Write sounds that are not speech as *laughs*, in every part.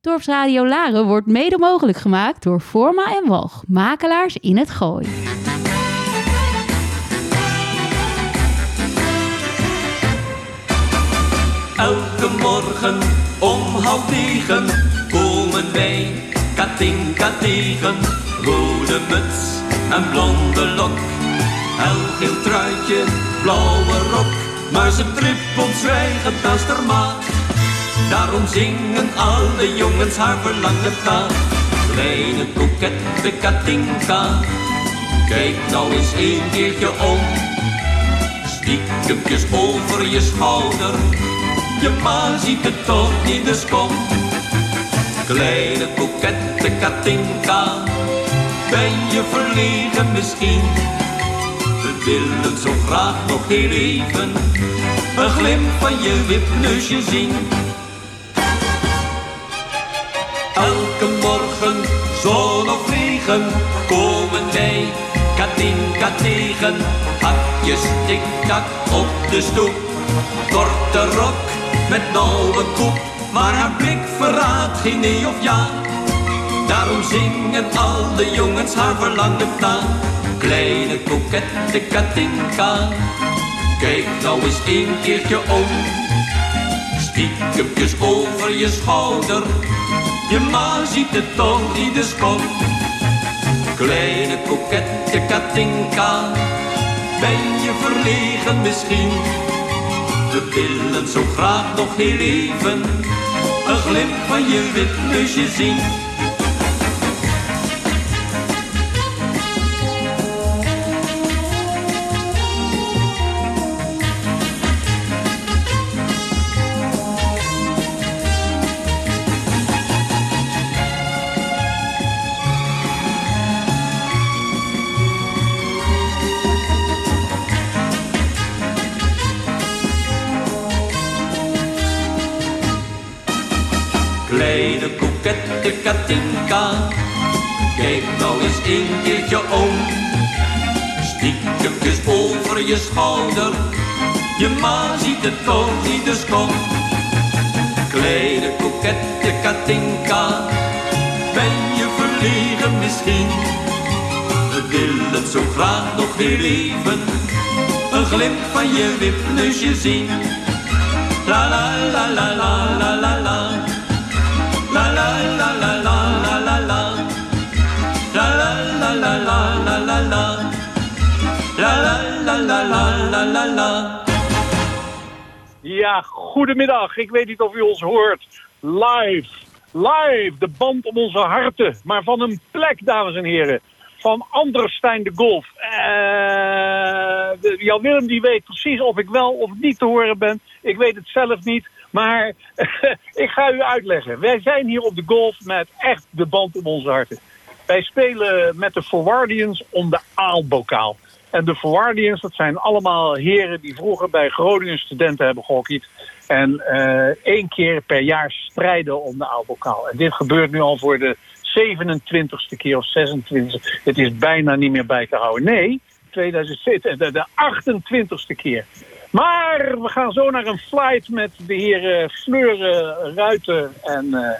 Dorpsradio Laren wordt mede mogelijk gemaakt door Forma en Walg, makelaars in het Gooi. Elke morgen om half negen komen wij Katinka tegen. Rode muts en blonde lok, helgeel truitje, blauwe rok. Maar ze trippelt zwijgend naast haar. Daarom zingen alle jongens haar verlangen taal. Kleine kokette Katinka, kijk nou eens een keertje om. Stiekempjes over je schouder, je ma ziet het toch niet, dus kom. Kleine kokette Katinka, ben je verlegen misschien? We willen zo graag nog heel even een glimp van je wipneusje zien. Elke morgen, zon of regen, komen wij Katinka tegen. Hakjes tik-tak op de stoep, korte rok met nauwe koep. Maar haar blik verraadt geen nee of ja. Daarom zingen al de jongens haar verlangen na. Kleine kokette Katinka, kijk nou eens een keertje om. Stiekempjes over je schouder, je ma ziet het toch niet, dus kom. Kleine kokette Katinka, ben je verlegen misschien? We willen zo graag nog heel even een glimp van je wipneusje zien. Nou eens een keertje om. Stiekempjes over je schouder, je ma ziet het toch niet, dus kom. Kleine kokette Katinka, ben je verlegen misschien? We willen zo graag nog heel even een glimp van je wipneusje zien. La la la la. La la la la la la la la. La la la la la la la la. La la la la. Ja, goedemiddag. Ik weet niet of u ons hoort. Live, live, de band om onze harten. Maar van een plek, dames en heren. Van Anderstein de Golf. De- Jan Willem die weet precies of ik wel of niet te horen ben. Ik weet het zelf niet. Maar *laughs* ik ga u uitleggen. Wij zijn hier op de golf met echt de band om onze harten. Wij spelen met de Forwardians om de aalbokaal. En de Forwardians, dat zijn allemaal heren die vroeger bij Groningen studenten hebben gehockeyd. En eh, één keer per jaar strijden om de aalbokaal. En dit gebeurt nu al voor de 27ste keer of 26 Het is bijna niet meer bij te houden. Nee, 2007, de, de 28ste keer. Maar we gaan zo naar een flight met de heren Fleur eh, Ruiten en eh,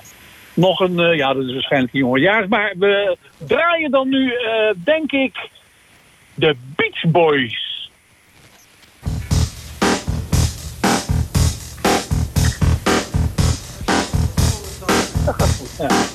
nog een, eh, ja dat is waarschijnlijk een jongejaars. Maar we draaien dan nu, eh, denk ik, de Beach Boys. It's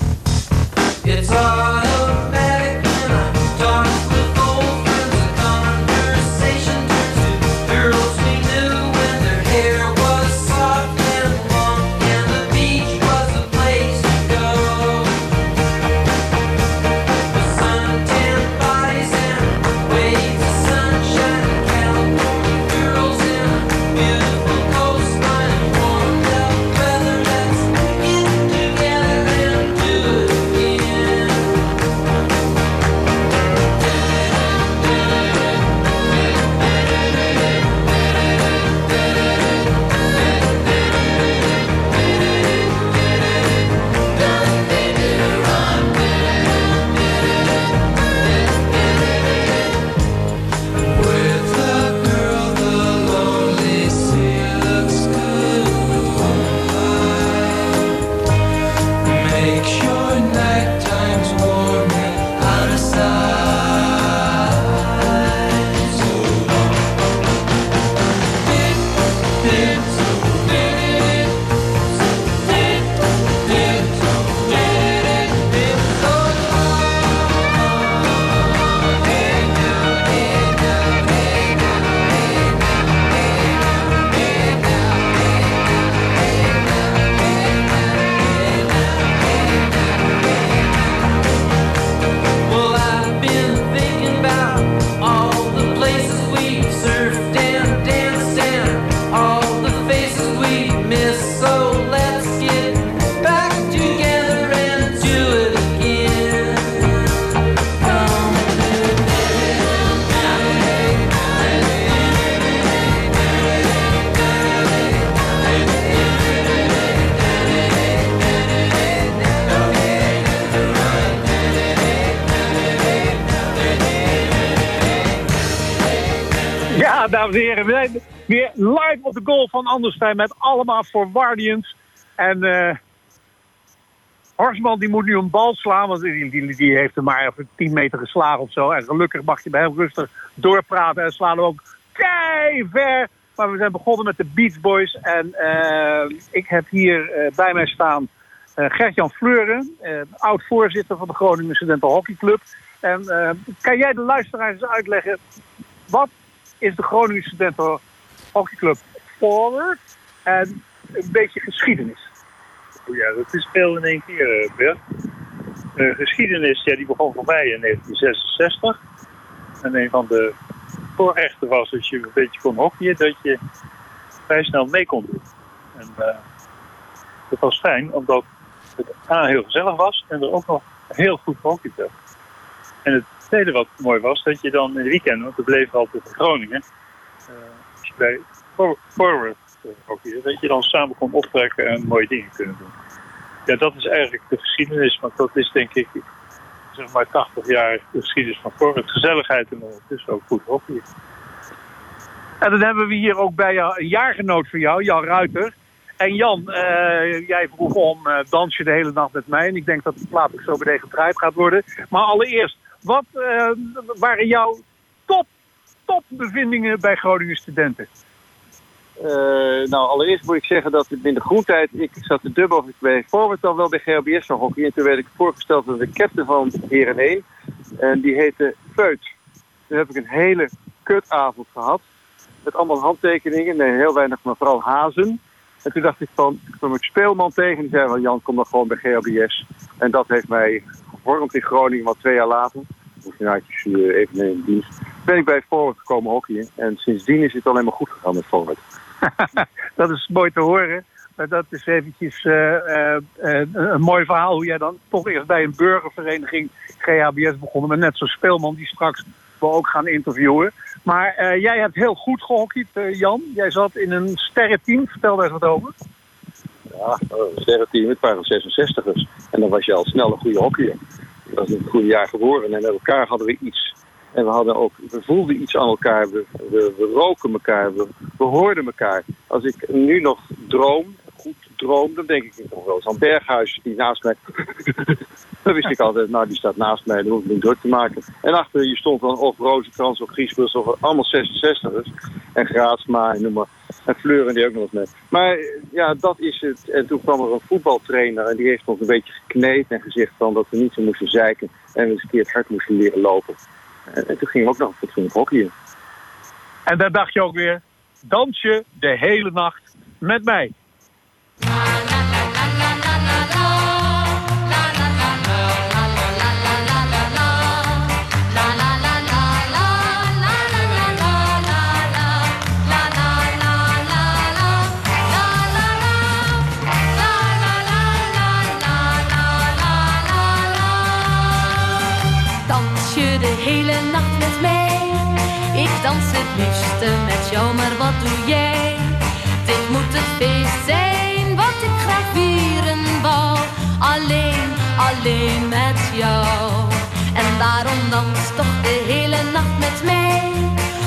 van Anderstein met allemaal Forwardians. En eh Horsman die moet nu een bal slaan, want die, die, die heeft hem maar even 10 meter geslagen of zo. En gelukkig mag je bij heel rustig doorpraten en slaan hem ook kei ver. Maar we zijn begonnen met de Beach Boys. En eh, ik heb hier eh, bij mij staan eh, Gert-Jan Fleuren, oud-voorzitter van de Groningen Studenten Hockeyclub. En kan jij de luisteraars eens uitleggen, wat is de Groningen Studenten Hockeyclub forward en een beetje geschiedenis? Ja, dat is veel in één keer, eh, Bert. De geschiedenis ja, die begon voor mij in 1966. En een van de voorrechten was dat je een beetje kon hockeyen, dat je vrij snel mee kon doen. En eh, dat was fijn, omdat het A heel gezellig was en er ook nog heel goed gehockeyd. En het tweede wat mooi was, dat je dan in het weekend, want we bleven altijd in Groningen, eh, als bij forward eh, hockeyen, dat je dan samen kon optrekken en mooie dingen kunnen doen. Ja, dat is eigenlijk de geschiedenis, want dat is denk ik zeg maar 80 jaar de geschiedenis van forward. Gezelligheid en ondertussen ook goed hockey. En dan hebben we hier ook bij een jaargenoot van jou, Jan Ruiter. En Jan, eh, jij vroeg om eh, dans je de hele nacht met mij. En ik denk dat het later zo meteen gedraaid gaat worden. Maar allereerst, wat waren jouw top, top bevindingen bij Groningen studenten? Eh, nou, allereerst moet ik zeggen dat in de groentijd, ik zat te dubbel of ik bij Forward dan wel bij GLBS zou hockey. En toen werd ik voorgesteld als de captain van Heren 1. En die heette Feut. Toen heb ik een hele kutavond gehad. Met allemaal handtekeningen. Nee, heel weinig, maar vooral hazen. En toen dacht ik van, toen kwam ik speelman tegen. Die zei van, Jan, kom dan gewoon bij GLBS. En dat heeft mij gevormd in Groningen, wat twee jaar later. Of nou, uh, even in dienst. Ben ik bij Forward gekomen hockeyen. En sindsdien is het alleen maar goed gegaan met Forward. *laughs* dat is mooi te horen. Maar dat is eventjes eh, eh, eh, een mooi verhaal hoe jij dan toch eerst bij een burgervereniging GHBS begonnen. Met net zo'n speelman die straks we ook gaan interviewen. Maar jij hebt heel goed gehockeyd, eh, Jan. Jij zat in een sterrenteam. Vertel daar eens wat over. Ja, een sterrenteam, het waren 66ers. En dan was je al snel een goede hockeyer. Je was in het goede jaar geboren en met elkaar hadden we iets. En we, hadden ook, we voelden iets aan elkaar, we, we, roken elkaar, we, hoorden elkaar. Als ik nu nog droom, goed droom, dan denk ik nog wel eens aan Berghuis die naast mij. *laughs* dan wist ik altijd, nou die staat naast mij, dan hoef ik niet druk te maken. En achter je stond dan of Rozenkrans of Griesbus of allemaal 66ers. En Graatsma en noem maar. En Fleuren die ook nog eens. Maar ja, dat is het. En toen kwam er een voetbaltrainer en die heeft ons een beetje gekneed en gezegd van dat we niet zo moesten zeiken en eens een keer het hard moesten leren lopen. En, en toen gingen we ook nog fatsoenlijk hockeyen. En daar dacht je ook weer, dans je de hele nacht met mij. Alleen met jou. En daarom dans toch de hele nacht met mij.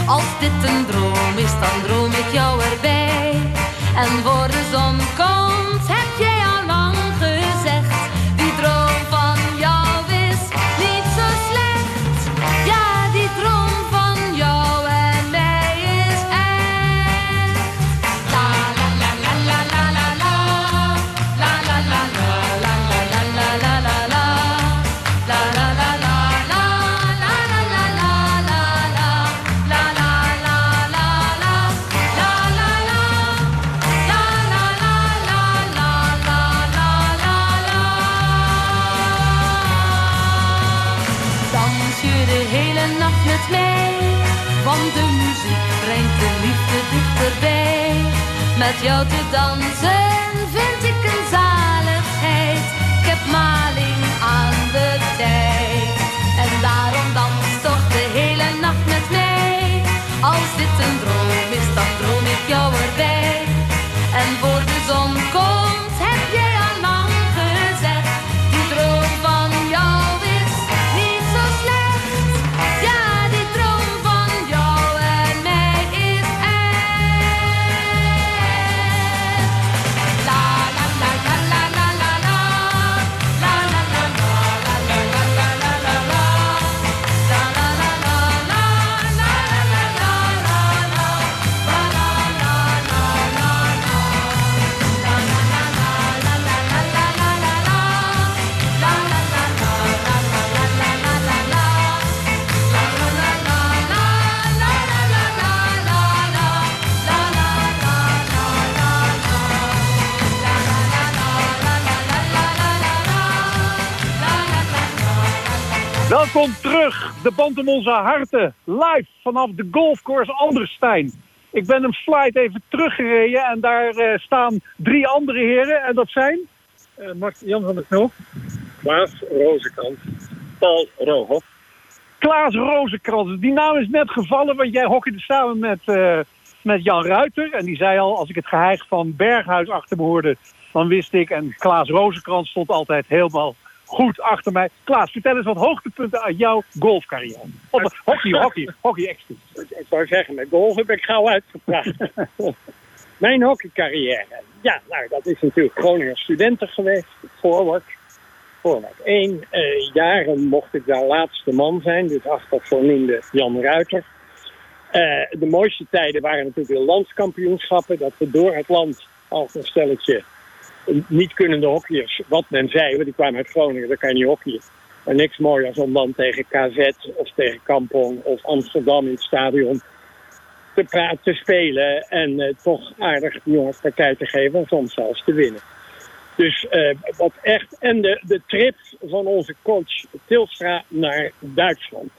Als dit een droom is, dan droom ik jou erbij. En voor de zon komt, Als dit een droom is, dan droom ik jou erbij. Welkom terug, de band om onze harten. Live vanaf de golfcourse Anderstein. Ik ben een flight even teruggereden en daar eh, staan drie andere heren. En dat zijn? Max Jan van der Knoop, Klaas Rozenkant, Paul Rohoff. Klaas Rozenkrans. Die naam is net gevallen, want jij hockeyde samen met, eh, met Jan Ruiter. En die zei al, als ik het geheig van Berghuis achter me hoorde, dan wist ik. En Klaas Rozenkrans stond altijd helemaal goed achter mij. Klaas, vertel eens wat hoogtepunten uit jouw golfcarrière. Of hockey, hockey, hockey extra. Ik zou zeggen, met golf heb ik gauw uitgepraat. *laughs* Mijn hockeycarrière. Ja, nou, dat is natuurlijk Groninger studenten geweest. Forward. Forward 1. Eh, jaren mocht ik daar laatste man zijn. Dus achter voornoemde Jan Ruiter. Eh, de mooiste tijden waren natuurlijk de landskampioenschappen. Dat we door het land als een stelletje niet kunnende hockeyers, wat men zei, want die kwamen uit Groningen, daar kan je niet hockeyen. Maar niks mooier dan dan tegen KZ of tegen Kampong of Amsterdam in het stadion te, praten, te spelen en eh, toch aardig de jongens partij te geven en soms zelfs te winnen. Dus eh, wat echt. En de, de trip van onze coach Tilstra naar Duitsland.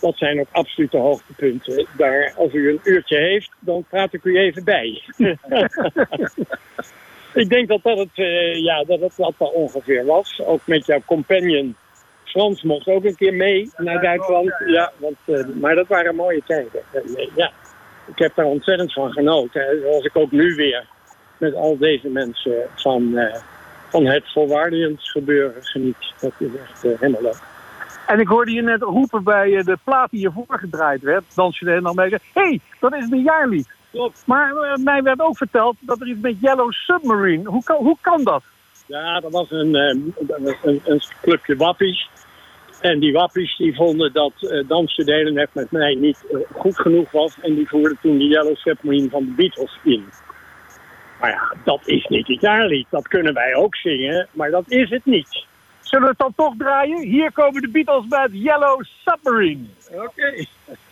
Dat zijn ook absolute hoogtepunten. Daar, als u een uurtje heeft, dan praat ik u even bij. *laughs* ik denk dat dat het, eh, ja, dat het dat wel ongeveer was. Ook met jouw companion Frans mocht ook een keer mee naar Duitsland. Ja, want, eh, maar dat waren mooie tijden. Eh, ja. Ik heb daar ontzettend van genoten. hè. Zoals ik ook nu weer met al deze mensen van, van het volwaardigens gebeuren geniet. Dat is echt helemaal leuk. En ik hoorde je net roepen bij de plaat die hiervoor gedraaid werd. Je er helemaal mee. Hé, hey, dat is een jaarlied. Klopt. Maar eh, mij werd ook verteld dat er iets met Yellow Submarine. Hoe kan, hoe kan dat? Ja, dat was een, eh, dat was een, een clubje wappies. En die wappies die vonden dat eh Dansje delen net met mij niet eh, goed genoeg was. En die voerden toen de Yellow Submarine van de Beatles in. Maar ja, dat is niet het jaarlied. Dat kunnen wij ook zingen, maar dat is het niet. Zullen we het dan toch draaien? Hier komen de Beatles met Yellow Submarine. Oké.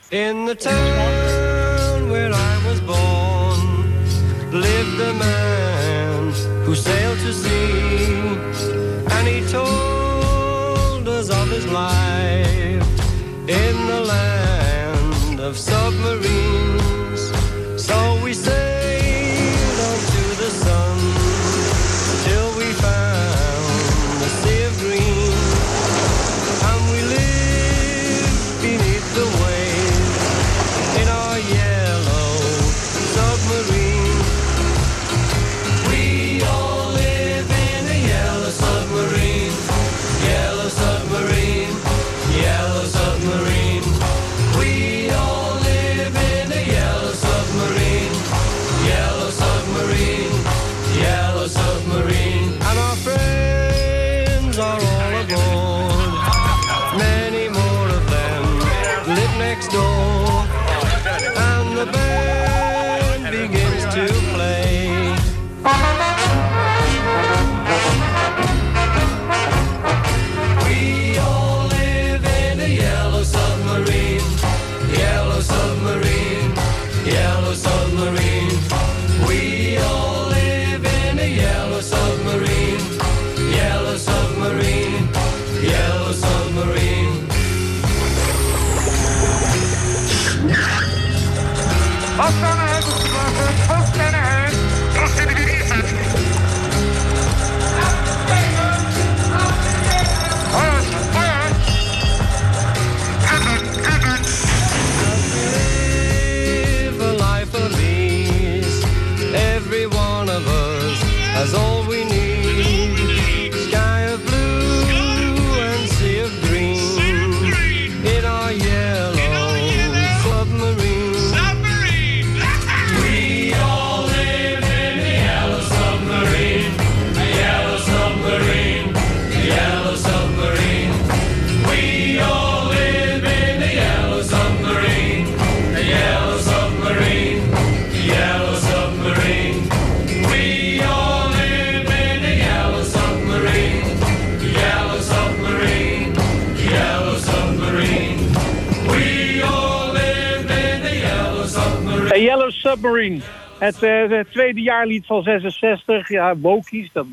In the town where I was born lived a man who sailed to sea, and he told us of his life in the land of submarines. Het, eh, het tweede jaarlied van 66. Ja, Wokies, dat,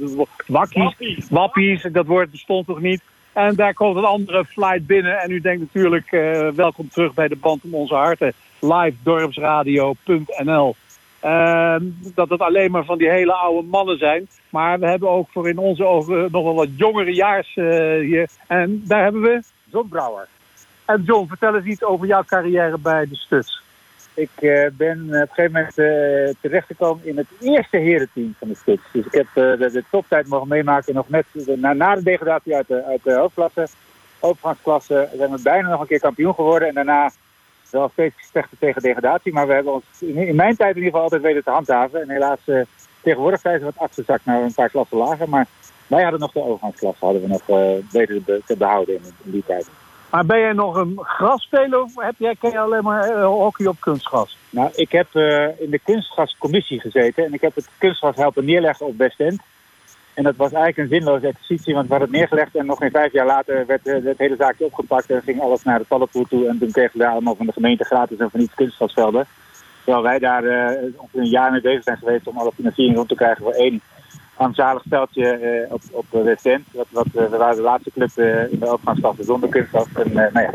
wakkies, wappies, dat woord bestond toch niet. En daar komt een andere flight binnen. En u denkt natuurlijk, eh, welkom terug bij de band om onze harten. livedorpsradio.nl Ehm, Dat het alleen maar van die hele oude mannen zijn. Maar we hebben ook voor in onze ogen nog wel wat jongere jaars eh, hier. En daar hebben we John Brouwer. En John, vertel eens iets over jouw carrière bij de Stuts. Ik eh, ben op een gegeven moment eh, terechtgekomen in het eerste herenteam van de Stuts. Dus ik heb eh, de, de toptijd mogen meemaken. Nog net na, de degradatie uit de, uit de hoofdklasse, overgangsklasse, zijn we bijna nog een keer kampioen geworden. En daarna wel steeds vechten tegen degradatie. Maar we hebben ons in, mijn tijd in ieder geval altijd weten te handhaven. En helaas tegenwoordig zijn ze wat afgezakt naar een paar klassen lager. Maar wij hadden nog de overgangsklasse hadden we nog te, te behouden in, in die tijd. Maar ben jij nog een grasspeler of heb jij, ken je alleen maar eh, hockey op kunstgras? Nou, ik heb eh, in de kunstgrascommissie gezeten en ik heb het kunstgras helpen neerleggen op Westend. En dat was eigenlijk een zinloze exercitie, want we hadden het neergelegd en nog geen vijf jaar later werd eh, het hele zaakje opgepakt en ging alles naar de tallenpoel toe. En toen kregen we daar allemaal van de gemeente gratis en van iets kunstgrasvelden. Terwijl wij daar ongeveer een jaar mee bezig zijn geweest om alle financiering rond te krijgen voor één armzalig veldje eh, op, op Westend. Wat, wat, eh, we waren de laatste club eh, in de overgangsklasse zonder kunstgras. En eh, nou ja,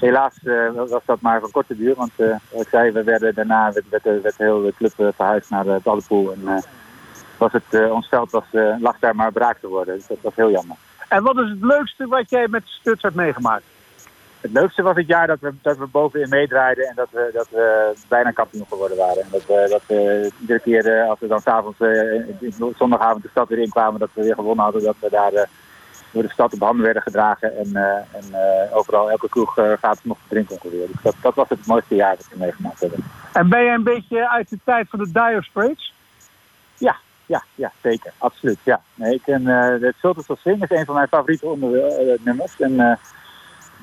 Helaas eh, was dat maar van korte duur, want eh, wat ik zei, we werden daarna werd, werd, werd de hele club eh, verhuisd naar de Ballenpoel. En eh, was het, eh, ons veld was, eh, lag daar maar braak te worden. Dus dat was heel jammer. En wat is het leukste wat jij met de Stuts hebt meegemaakt? Het leukste was het jaar dat we, dat we bovenin meedraaiden en dat we, dat we bijna kampioen geworden waren. En dat we, dat we iedere keer eh, als we dan s'avonds uh, zondagavond de stad weer inkwamen, dat we weer gewonnen hadden, dat we daar eh, door de stad op handen werden gedragen. En, eh, en eh, overal, elke kroeg eh, gaat nog drinken. Dus dat, dat was het mooiste jaar dat we meegemaakt hebben. En ben jij een beetje uit de tijd van de Dire Straits? Ja, ja, ja, zeker. Absoluut, ja. Nee, ik ken eh de Sultans of Swing is een van mijn favoriete onder, eh, nummers. En eh,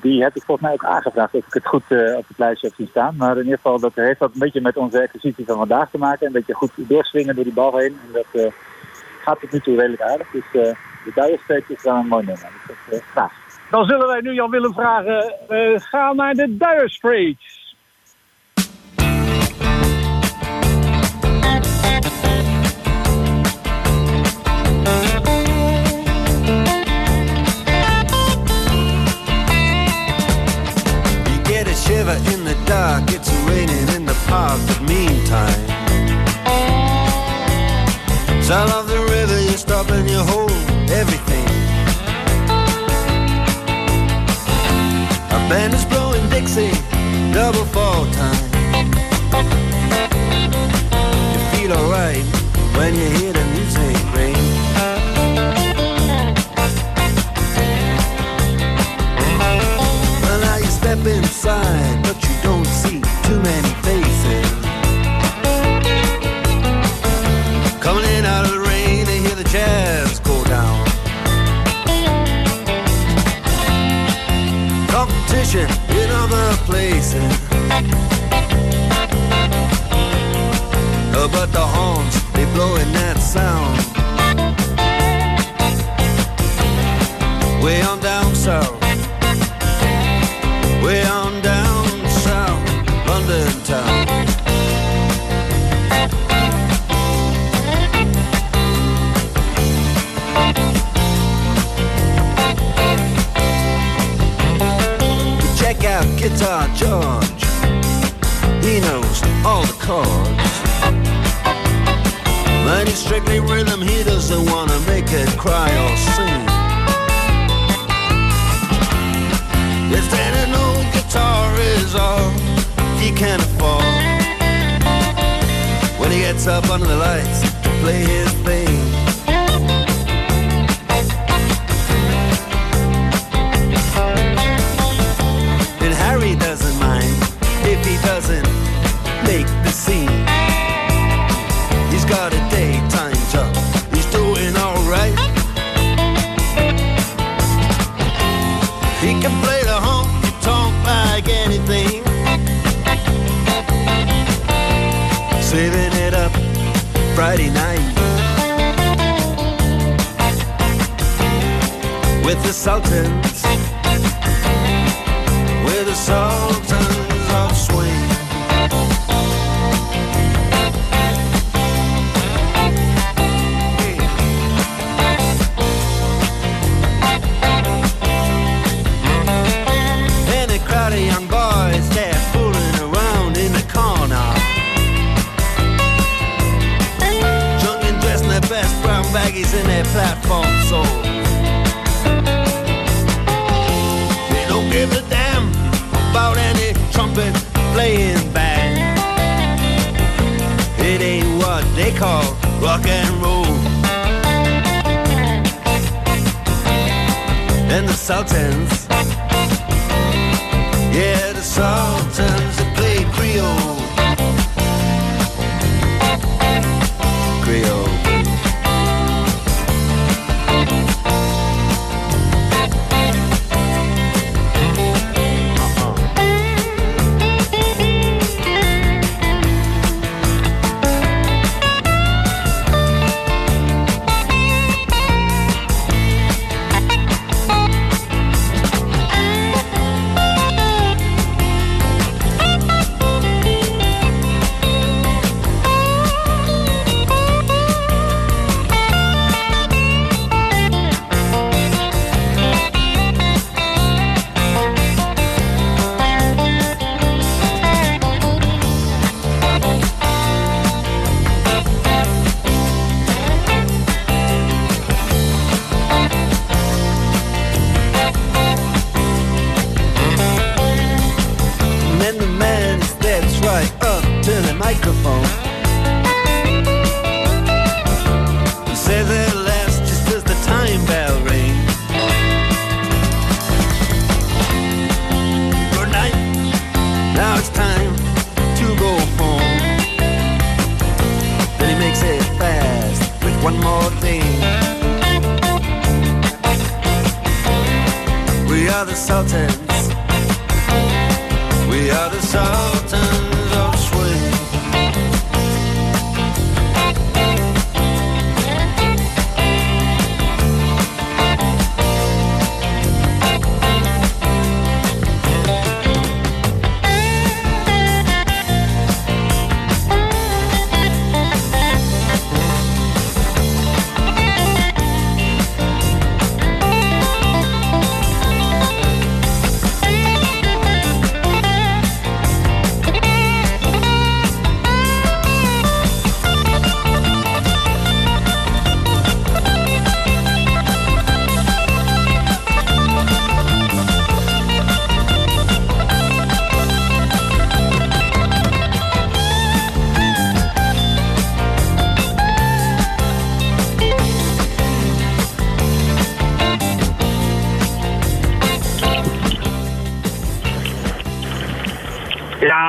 die heb ik volgens mij ook aangevraagd of ik het goed eh, op het lijstje heb zien staan. Maar in ieder geval, dat heeft dat een beetje met onze exercitie van vandaag te maken. Een beetje goed doorswingen door die bal heen. En dat eh, gaat tot nu toe redelijk aardig. Dus eh de Straits is wel een mooi nummer. Dus. Dan zullen wij nu Jan Willem vragen, ga naar de Dire. Dark, it's raining in the park, but meantime. Sound of the river, you stop and you hold everything. A band is blowing Dixie, double fall time. You feel alright when you hear the music places. Uh, But the horns, they blowing that sound. Way on down south. Guitar George. He knows all the chords. But he's strictly rhythm, he doesn't wanna make it cry or sing. Yes, then an old guitar is all he can afford. When he gets up under the lights to play his thing. Sultans,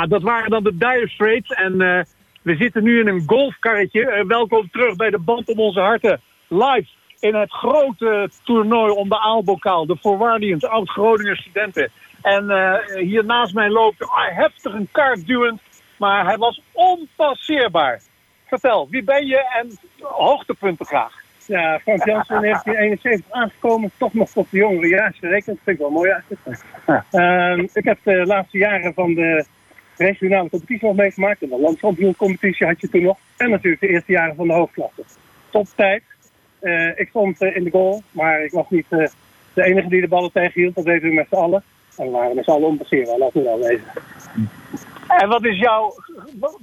Dat waren dan de Dire Straits. En eh, we zitten nu in een golfkarretje. Eh, welkom terug bij de Band om onze harten. Live in het grote toernooi om de Aalbokaal. De Forwardians, oud-Groninger studenten. En eh, hier naast mij loopt heftig een kaart duwend. Maar hij was onpasseerbaar. Vertel, wie ben je en hoogtepunten graag. Ja, Frank Jansen in 1971 aangekomen, toch nog tot de jongere jaar gerekend. Dat vind ik wel mooi eigenlijk. Ehm, ik heb de laatste jaren van de regionale competitie nog meegemaakt. En de landskampioencompetitie had je toen nog. En natuurlijk de eerste jaren van de hoofdklasse. Toptijd. Eh, ik stond eh, in de goal, maar ik was niet eh, de enige die de ballen tegenhield. Dat deden we met z'n allen. En we waren met z'n allen onpasseerbaar, laten we wel wezen. En wat is jouw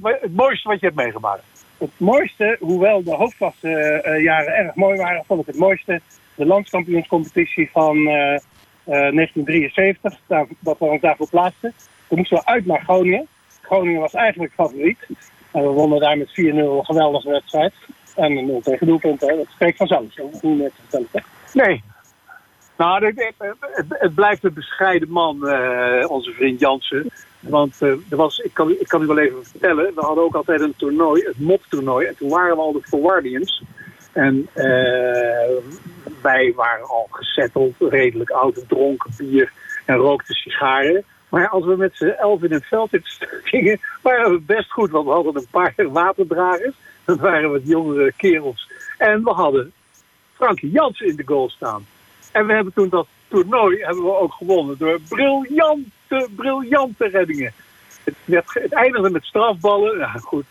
het mooiste wat je hebt meegemaakt? Het mooiste, hoewel de hoofdklasse jaren erg mooi waren, vond ik het mooiste de landskampioenscompetitie van eh, eh, 1973, daar, dat we ons daarvoor plaatsten. Toen moesten we uit naar Groningen. Groningen was eigenlijk favoriet. En we wonnen daar met 4-0 een geweldige wedstrijd. En een 0 tegen hè. dat spreekt vanzelf. Dat niet meer te vertellen. Nee. Nou, het, het, het- blijft een bescheiden man, eh, onze vriend Jansen. Want eh, er was, ik, kan, ik kan u wel even vertellen, we hadden ook altijd een toernooi, het MOP-toernooi. En toen waren we al de Forwardians. En eh, wij waren al gezetteld, redelijk oud, en dronken bier en rookten sigaren. Maar als we met z'n elf in het veld gingen, waren we best goed. Want we hadden een paar waterdragers. Dat waren wat jongere kerels. En we hadden Frankie Jansen in de goal staan. En we hebben toen dat toernooi hebben we ook gewonnen door briljante, briljante reddingen. Het, werd, het eindigde met strafballen. Ja, goed,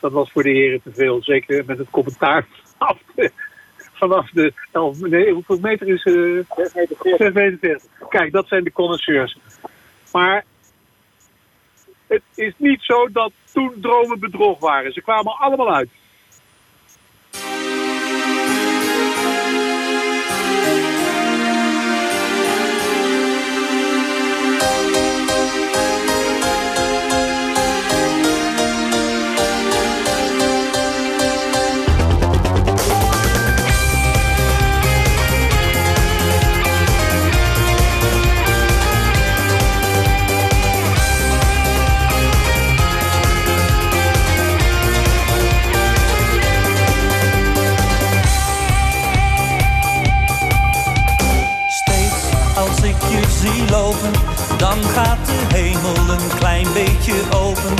dat was voor de heren te veel. Zeker met het commentaar vanaf de, vanaf de 11, nee, hoeveel meter is uh, 6 meter 40. Kijk, dat zijn de connoisseurs. Maar het is niet zo dat toen dromen bedrog waren. Ze kwamen allemaal uit. Open.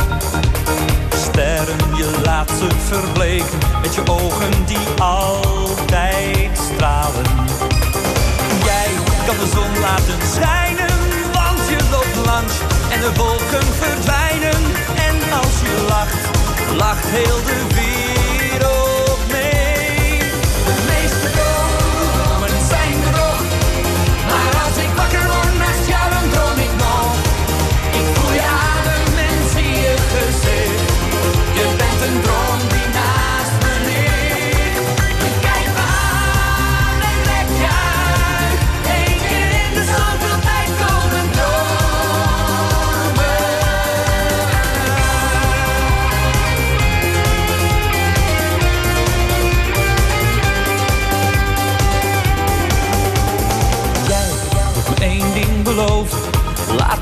Sterren, je laat ze verbleken met je ogen die altijd stralen. Jij kan de zon laten schijnen, want je loopt langs en de wolken verdwijnen. En als je lacht, lacht heel de wereld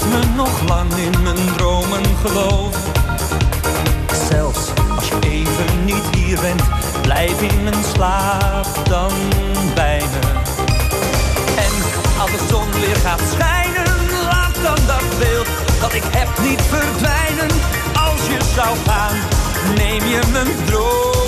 me nog lang in mijn dromen geloven. Zelfs als je even niet hier bent, blijf in mijn slaap dan bij me. En als de zon weer gaat schijnen, laat dan dat beeld dat ik heb niet verdwijnen. Als je zou gaan, neem je mijn dromen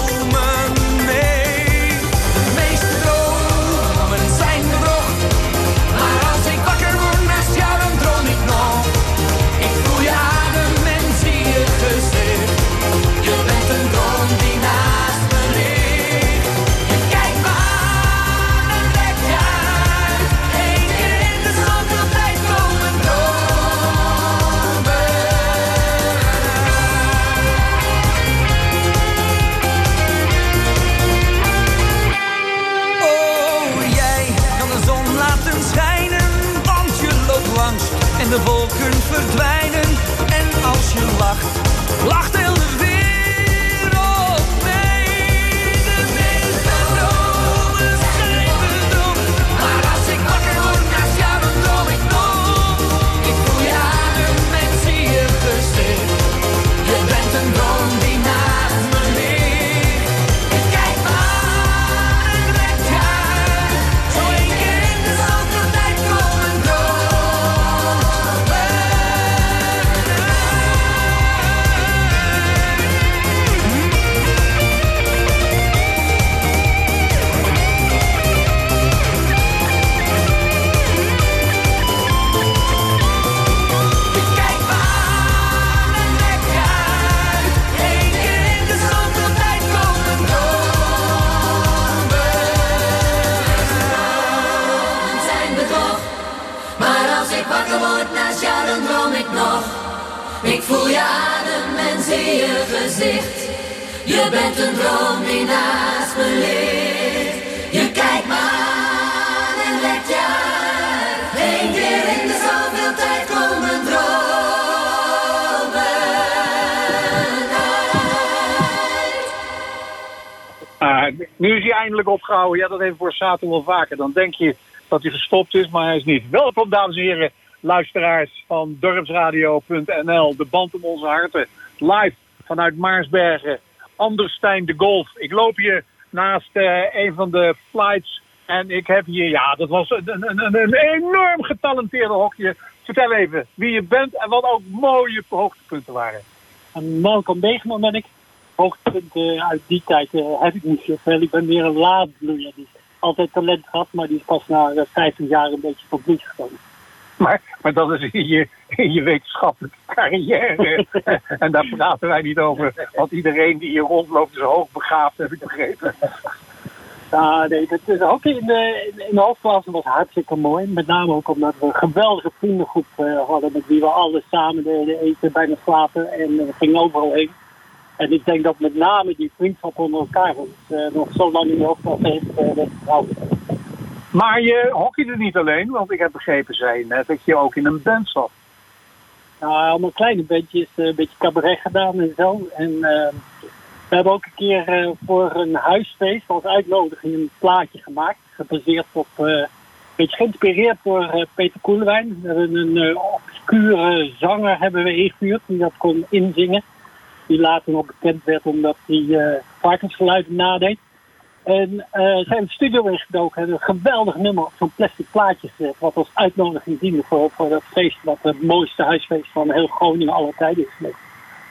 Sato wel vaker. Dan denk je dat hij gestopt is, maar hij is niet. Welkom, dames en heren, luisteraars van dorpsradio.nl. De band om onze harten. Live vanuit Maarsbergen. Anderstein de Golf. Ik loop hier naast eh, een van de flights. En ik heb hier, ja, dat was een, een, een, een enorm getalenteerde hokje. Vertel even wie je bent en wat ook mooie hoogtepunten waren. En Malcolm Begeman ben ik. Hoogtepunten uit die tijd eh, heb ik niet zoveel. Ik ben meer een laadbloeier. Die altijd talent gehad, maar die is pas na eh, 15 jaar een beetje bloed gekomen. Maar, maar dat is in je, in je wetenschappelijke carrière. *laughs* en daar praten wij niet over. Want iedereen die hier rondloopt is hoogbegaafd, heb ik begrepen. Ja, nee, het is ook in de, in de hoofdklasse was hartstikke mooi. Met name ook omdat we een geweldige vriendengroep eh, hadden met wie we alles samen deden, eten, bijna slapen en we gingen overal heen. En ik denk dat met name die vriendschap onder elkaar ons eh, nog zo lang in de heeft uh, heeft gehouden. Maar je hockeyde niet alleen, want ik heb begrepen, zei net, dat je ook in een band zat. Nou, allemaal kleine bandjes, eh, een beetje cabaret gedaan en zo. En eh, we hebben ook een keer voor een huisfeest als uitnodiging een plaatje gemaakt. Gebaseerd op, een beetje geïnspireerd door Peter Koelewijn. We hebben een obscure zanger hebben we ingehuurd die dat kon inzingen die later nog bekend werd omdat hij eh, uh, varkensgeluiden nadeed. En eh, uh, zijn studio ingedoken en een geweldig nummer op zo'n plastic plaatjes gezet. Wat als uitnodiging diende voor, voor dat feest, wat het mooiste huisfeest van heel Groningen alle tijden is.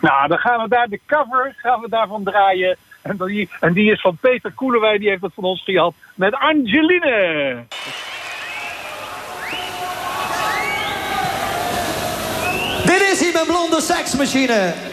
Nou, dan gaan we daar de cover gaan we daarvan draaien. En die, en die is van Peter Koelewij, die heeft het van ons gehad. Met Angeline! Dit is hier mijn blonde seksmachine.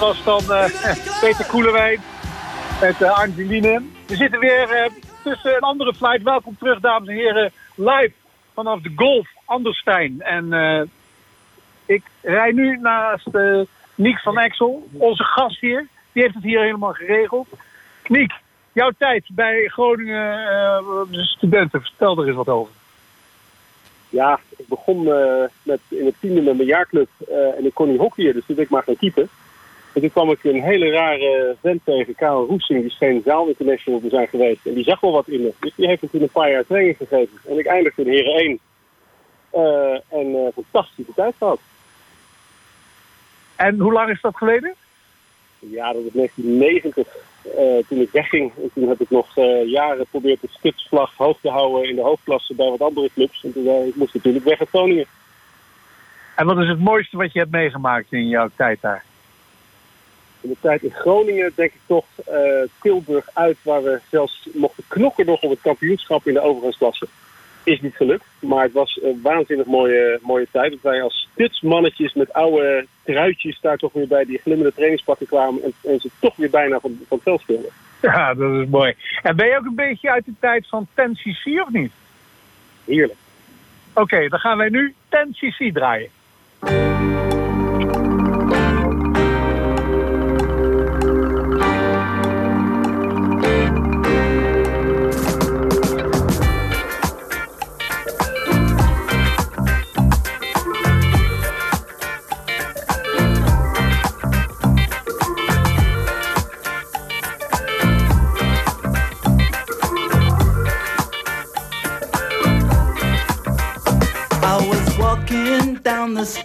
was dan eh, Peter Koelewijn met eh, Angeline. We zitten weer eh, tussen een andere flight. Welkom terug, dames en heren. Live vanaf de Golf Anderstein. En ik rij nu naast Niek van Exel, onze gast hier. Die heeft het hier helemaal geregeld. Niek, jouw tijd bij Groningen studenten, vertel er eens wat over. Ja, ik begon met, in het tiende met mijn jaarclub en ik kon niet hockeyen, dus toen ik maar gaan keeper. En toen kwam ik een hele rare vent tegen, Karel Roesing, die scheen zaal international te zijn geweest. En die zag wel wat in me, dus die heeft me toen een paar jaar training gegeven. En ik eindigde in Heren 1. Eh, en eh fantastische tijd gehad. En hoe lang is dat geleden? Ja, dat was 1990. eh, toen ik wegging. En toen heb ik nog eh, jaren geprobeerd de stipsvlag hoog te houden in de hoofdklasse bij wat andere clubs. En toen ik moest natuurlijk weg uit Groningen. En wat is het mooiste wat je hebt meegemaakt in jouw tijd daar? In de tijd in Groningen denk ik toch eh, Tilburg uit, waar we zelfs mochten knokken nog op het kampioenschap in de overgangsklasse. Is niet gelukt, maar het was een waanzinnig mooie, mooie tijd. Dat wij als stutsmannetjes met oude truitjes daar toch weer bij die glimmende trainingspakken kwamen. En, en ze toch weer bijna van, van het veld speelden. Ja, dat is mooi. En ben je ook een beetje uit de tijd van 10cc of niet? Heerlijk. Oké, dan gaan wij nu 10cc draaien.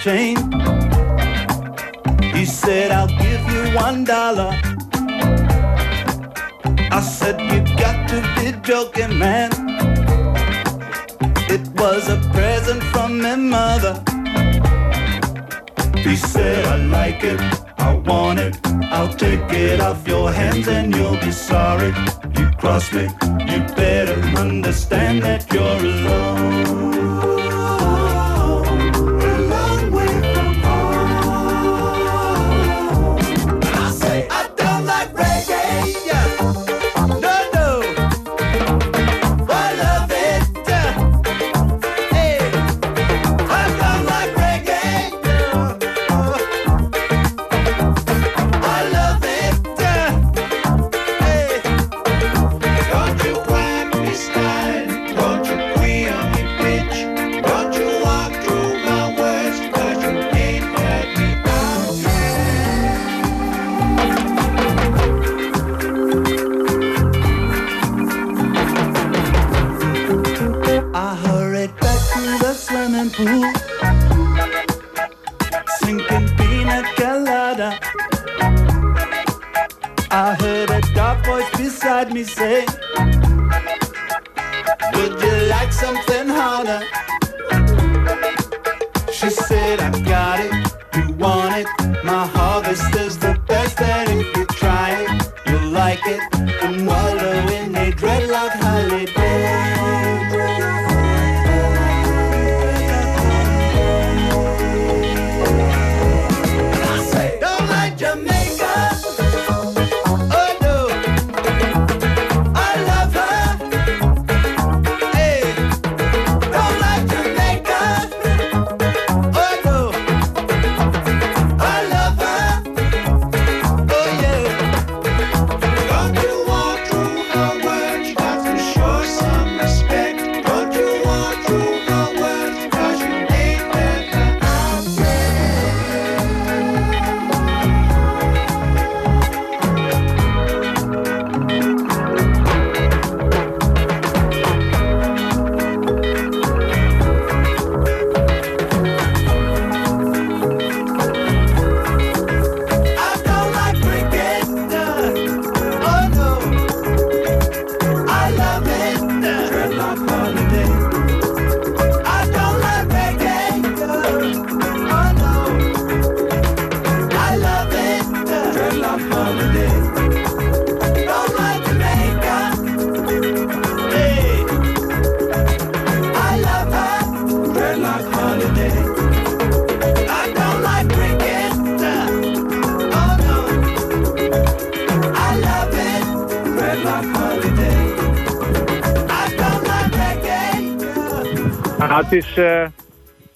Chain. He said, I'll give you one dollar. I said, You got to be joking, man. It was a present from my mother. He said, I like it, I want it. I'll take it off your hands and you'll be sorry. You cross me, you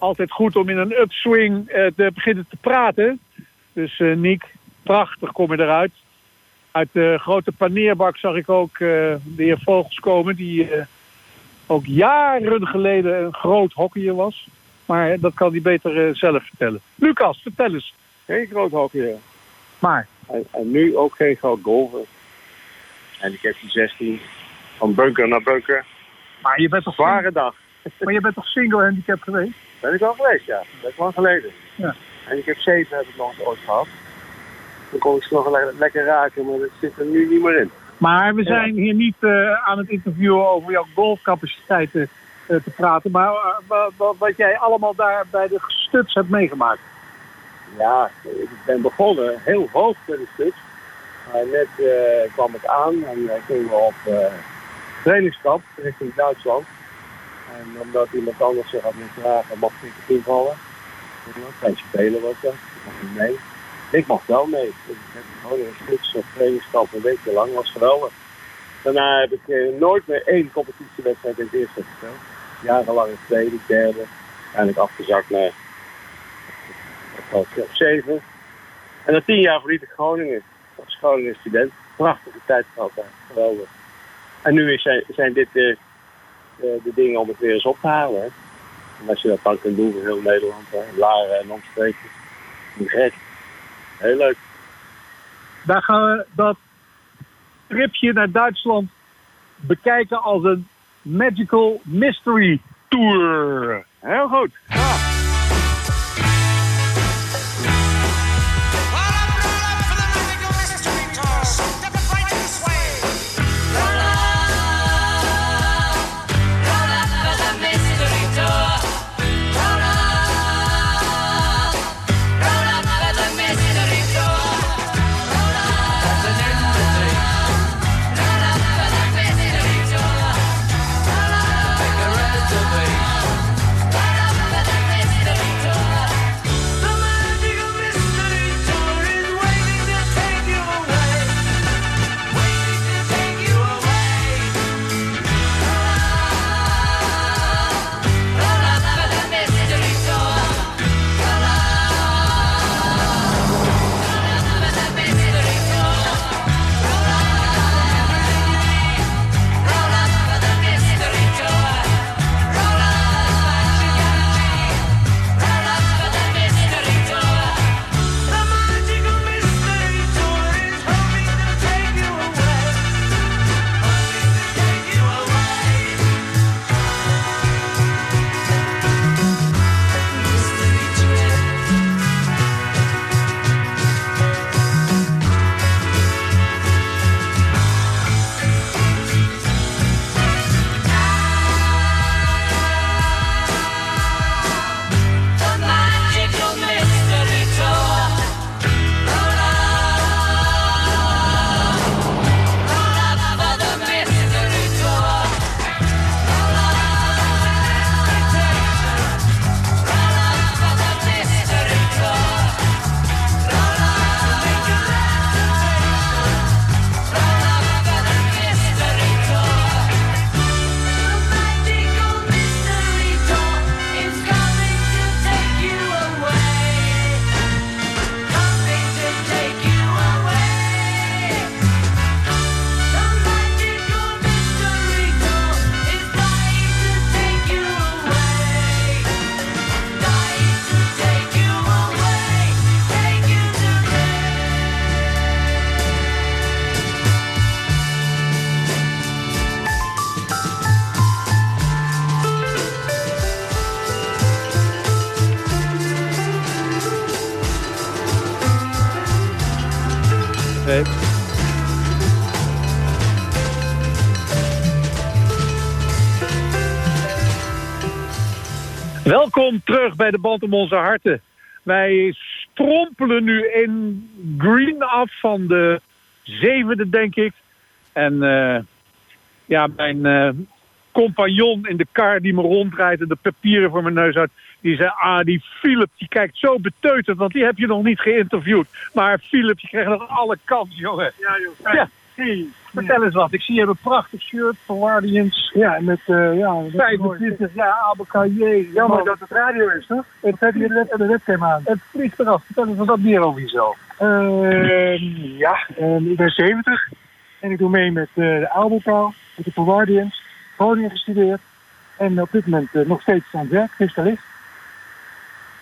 altijd goed om in een upswing eh, te beginnen te praten. Dus eh Niek, prachtig kom je eruit. Uit de grote paneerbak zag ik ook eh, de heer Vogels komen, die ook jaren geleden een groot hockeyer was. Maar dat kan hij beter zelf vertellen. Lucas, vertel eens. Geen groot hockeyer. Maar? En, en nu ook geen groot golfer. En ik heb die 16 van bunker naar bunker. Maar je bent toch Zware dag. Maar je bent toch single handicap geweest? Ben ik al geweest, ja. Dat is lang geleden. Ja. En ik heb 7 heb ik nog eens ooit gehad. Dan kon ik ze nog le- lekker raken, maar dat zit er nu niet meer in. Maar we zijn hier niet eh, aan het interviewen over jouw golfcapaciteiten eh, te praten. Maar eh, wa- wa- wat jij allemaal daar bij de studs hebt meegemaakt. Ja, ik ben begonnen heel hoog met de studs. Maar net kwam ik aan en gingen we op trainingskamp richting Duitsland. En omdat iemand anders zich had misdragen, mocht ik invallen. Geen spelen was dat. Niet mee. Ik mocht wel mee. Ik heb gewoon een studs op trainingskamp een weekje lang. was geweldig. Daarna heb ik eh, nooit meer één competitiewedstrijd in het eerste gespeeld. Jarenlang in tweede, derde. Uiteindelijk afgezakt naar op zeven. En na tien jaar verliet ik Groningen. Als Groningen student. Prachtige tijd gehad daar. Geweldig. En nu is, zijn, zijn dit de, de, de dingen om het weer eens op te halen. Hè. En als je dat dan kunt doen voor heel Nederland. Hè. Laren en omstreken. Niet gek. Heel leuk. Daar gaan we dat tripje naar Duitsland bekijken als een magical mystery tour. Heel goed. Nee. Terug bij de band om onze harten. Wij strompelen nu in green af van de zevende, denk ik. En eh, ja, mijn eh, compagnon in de kar die me rondrijdt en de papieren voor mijn neus houdt, die zei, ah, die Philip, die kijkt zo beteuterd, want die heb je nog niet geïnterviewd. Maar Philip, je krijgt nog alle kans, jongen. Ja, joh. Ja, vertel eens wat. Ik zie je hebt een prachtig shirt van Guardians. Ja, met uh, ja, 25 jaar Abelkaye. Jammer dat het radio is, toch? Het heeft hier net de webcam aan. Het vliegt eraf. Vertel eens wat meer over jezelf. Ehm, ja, ehm, ik ben 70 en ik doe mee met eh, de Aalbotaal, met de Forwardians, Groningen gestudeerd en op dit moment eh, nog steeds aan het werk, fiscalist.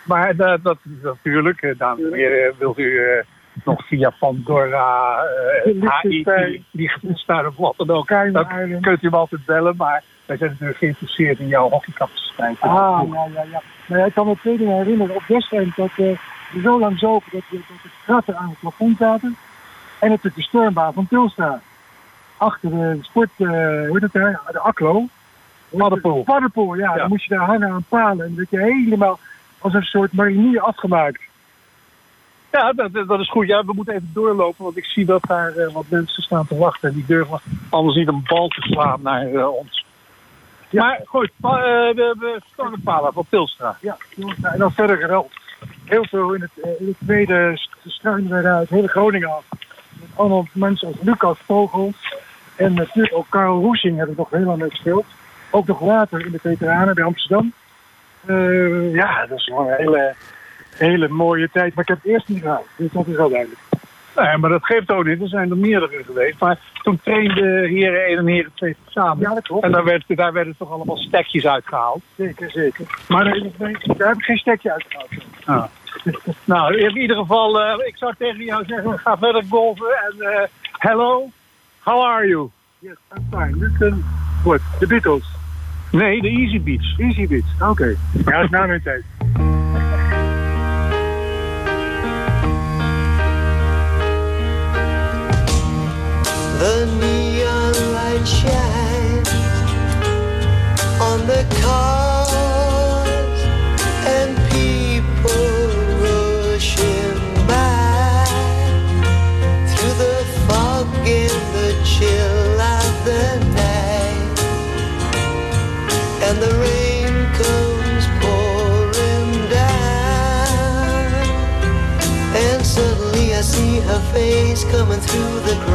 Maar dat, dat natuurlijk, eh, dames en heren, wilt u eh, nog via Pandora, uh, Liechtenstein. Liechtenstein of wat dan ook, dan kunt u hem altijd bellen. Maar wij zijn natuurlijk geïnteresseerd in jouw hockeycapaciteit. Ah, ja, ja, ja. Maar ja, ik kan me twee dingen herinneren. Op Westend dat eh, we zo lang zopen dat, we- dat de kratten aan het plafond zaten. En natuurlijk de stormbaan van Tilstra. Achter de sport, eh hoe heet het daar? De Aklo. Paddenpoel. Paddenpoel, ja. Dan moest je daar hangen aan palen. En dat je helemaal als een soort marinier afgemaakt. Ja, dat, dat is goed. Ja, we moeten even doorlopen, want ik zie dat daar eh, wat mensen staan te wachten. En die durven anders niet een bal te slaan naar eh, ons. Maar goed, pa, eh, de, de stormpalen van Tilstra. Ja. En dan verder gereld. Heel veel in het, in het tweede st- struinen daar het hele Groningen af. Met allemaal mensen als Lucas Vogel. En natuurlijk ook Karel Roesing heb ik nog heel lang mee gespeeld. Ook nog later in de veteranen bij Amsterdam. Ja, dat is gewoon een hele, hele mooie tijd. Maar ik heb het eerst niet gehaald. Dus dat is wel duidelijk. Nee, maar dat geeft ook niet. Er zijn er meerdere geweest. Maar toen trainden heren 1 en heren 2 samen. Ja, dat klopt. En daar, werd, daar werden toch allemaal stekjes uitgehaald. Zeker, zeker. Maar daar, daar heb ik geen stekje uitgehaald. Ah. *laughs* nou, in ieder geval, eh, ik zou tegen jou zeggen, ga verder golven. En eh, hello, how are you? Yes, I'm fine. Listen, what? The Beatles? Nee, de Easy Beats. Easy Beats, oké. Ja, dat is na mijn tijd. The neon light shines on the cars and people rushing by through the fog and the chill of the night, and the rain comes pouring down, and suddenly I see her face coming through the crowd.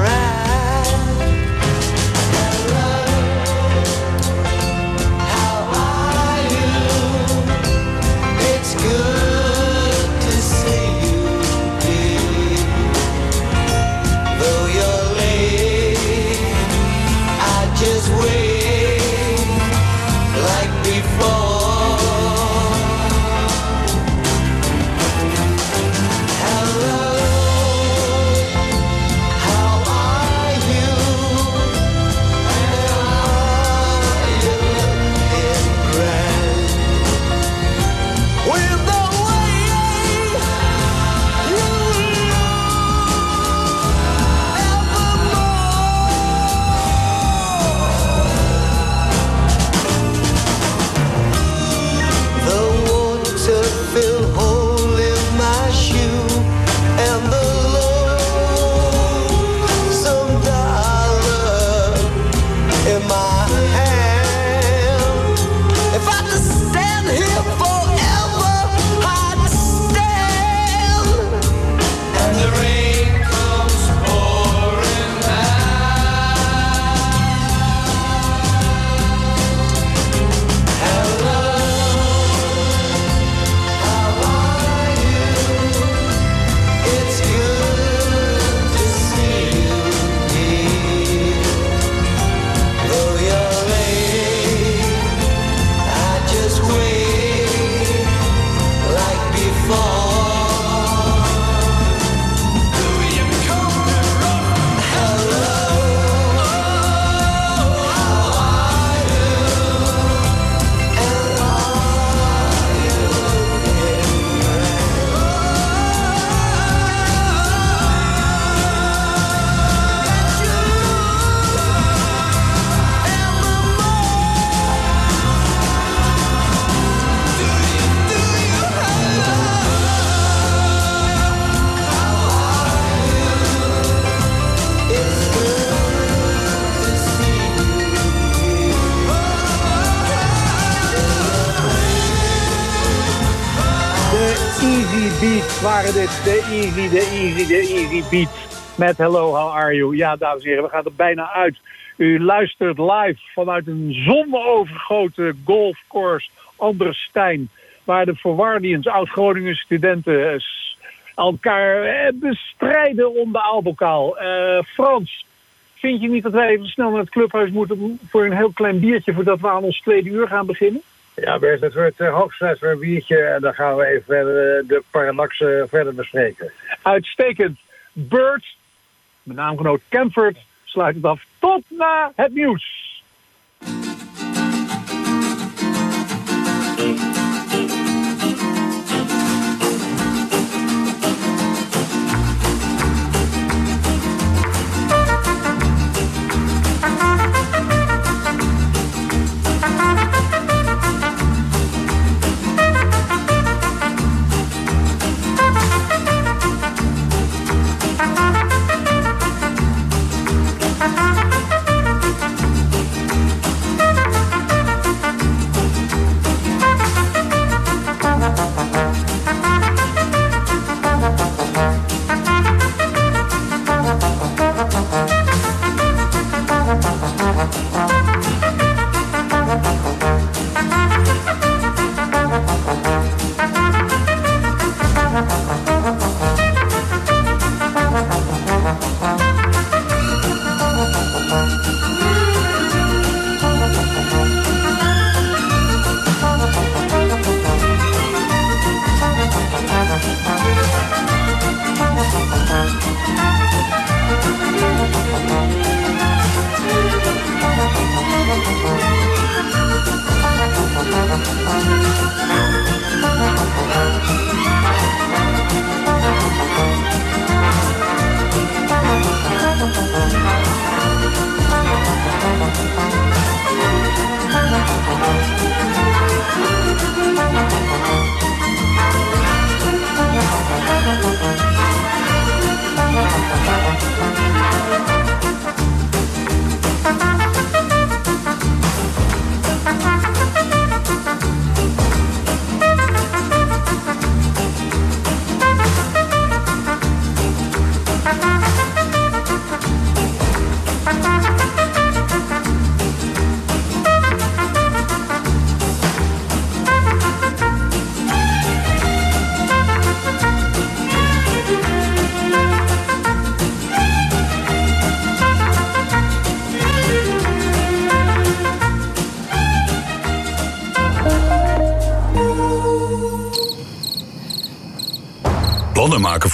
Easy. De Easy, de Easy, Beats. met Hello, how are you? Ja, dames en heren, we gaan er bijna uit. U luistert live vanuit een zonovergoten golfcourse Anderstein, waar de Forwardians, oud-Groningen studenten, elkaar eh, bestrijden om de aalbokaal. Eh, Frans, vind je niet dat wij even snel naar het clubhuis moeten voor een heel klein biertje voordat we aan ons tweede uur gaan beginnen? Ja, best. Het wordt uh, hoogstens voor een biertje en dan gaan we even eh, de paradox eh, verder bespreken. Uitstekend. Bert, mijn naamgenoot Camford, sluit het af. Tot na het nieuws.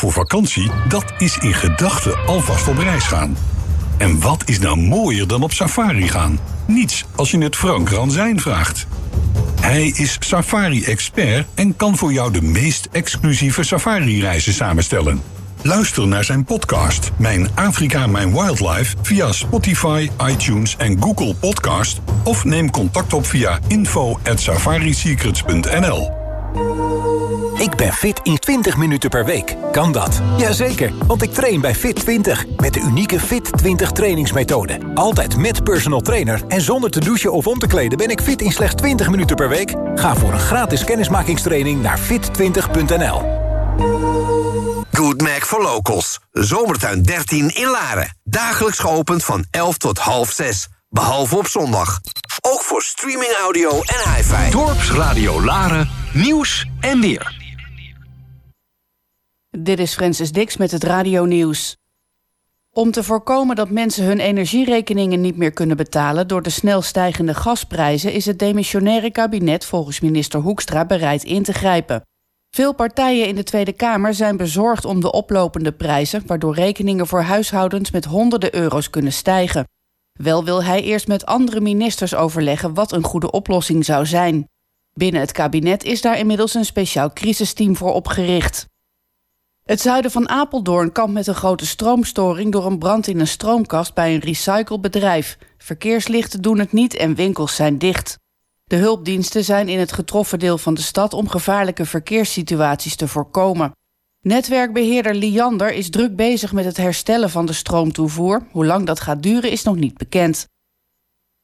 Voor vakantie, dat is in gedachten alvast op reis gaan. En wat is nou mooier dan op safari gaan? Niets als je het Frank Ranzijn vraagt. Hij is safari-expert en kan voor jou de meest exclusieve safari-reizen samenstellen. Luister naar zijn podcast Mijn Afrika, Mijn Wildlife via Spotify, iTunes en Google Podcast of neem contact op via info@safarisecrets.nl. Ik ben fit in 20 minuten per week. Kan dat? Jazeker, want ik train bij Fit 20 met de unieke Fit 20 trainingsmethode. Altijd met personal trainer en zonder te douchen of om te kleden ben ik fit in slechts 20 minuten per week. Ga voor een gratis kennismakingstraining naar fit20.nl. Good Mac for Locals. Zomertuin 13 in Laren. Dagelijks geopend van 11 tot half 6. Behalve op zondag. Ook voor streaming audio en hi-fi. Dorpsradio Laren, nieuws en weer. Dit is Francis Dix met het Radio Nieuws. Om te voorkomen dat mensen hun energierekeningen niet meer kunnen betalen door de snel stijgende gasprijzen, is het demissionaire kabinet volgens minister Hoekstra bereid in te grijpen. Veel partijen in de Tweede Kamer zijn bezorgd om de oplopende prijzen, waardoor rekeningen voor huishoudens met honderden euro's kunnen stijgen. Wel wil hij eerst met andere ministers overleggen wat een goede oplossing zou zijn. Binnen het kabinet is daar inmiddels een speciaal crisisteam voor opgericht. Het zuiden van Apeldoorn kampt met een grote stroomstoring door een brand in een stroomkast bij een recyclebedrijf. Verkeerslichten doen het niet en winkels zijn dicht. De hulpdiensten zijn in het getroffen deel van de stad om gevaarlijke verkeerssituaties te voorkomen. Netwerkbeheerder Liander is druk bezig met het herstellen van de stroomtoevoer. Hoe lang dat gaat duren is nog niet bekend.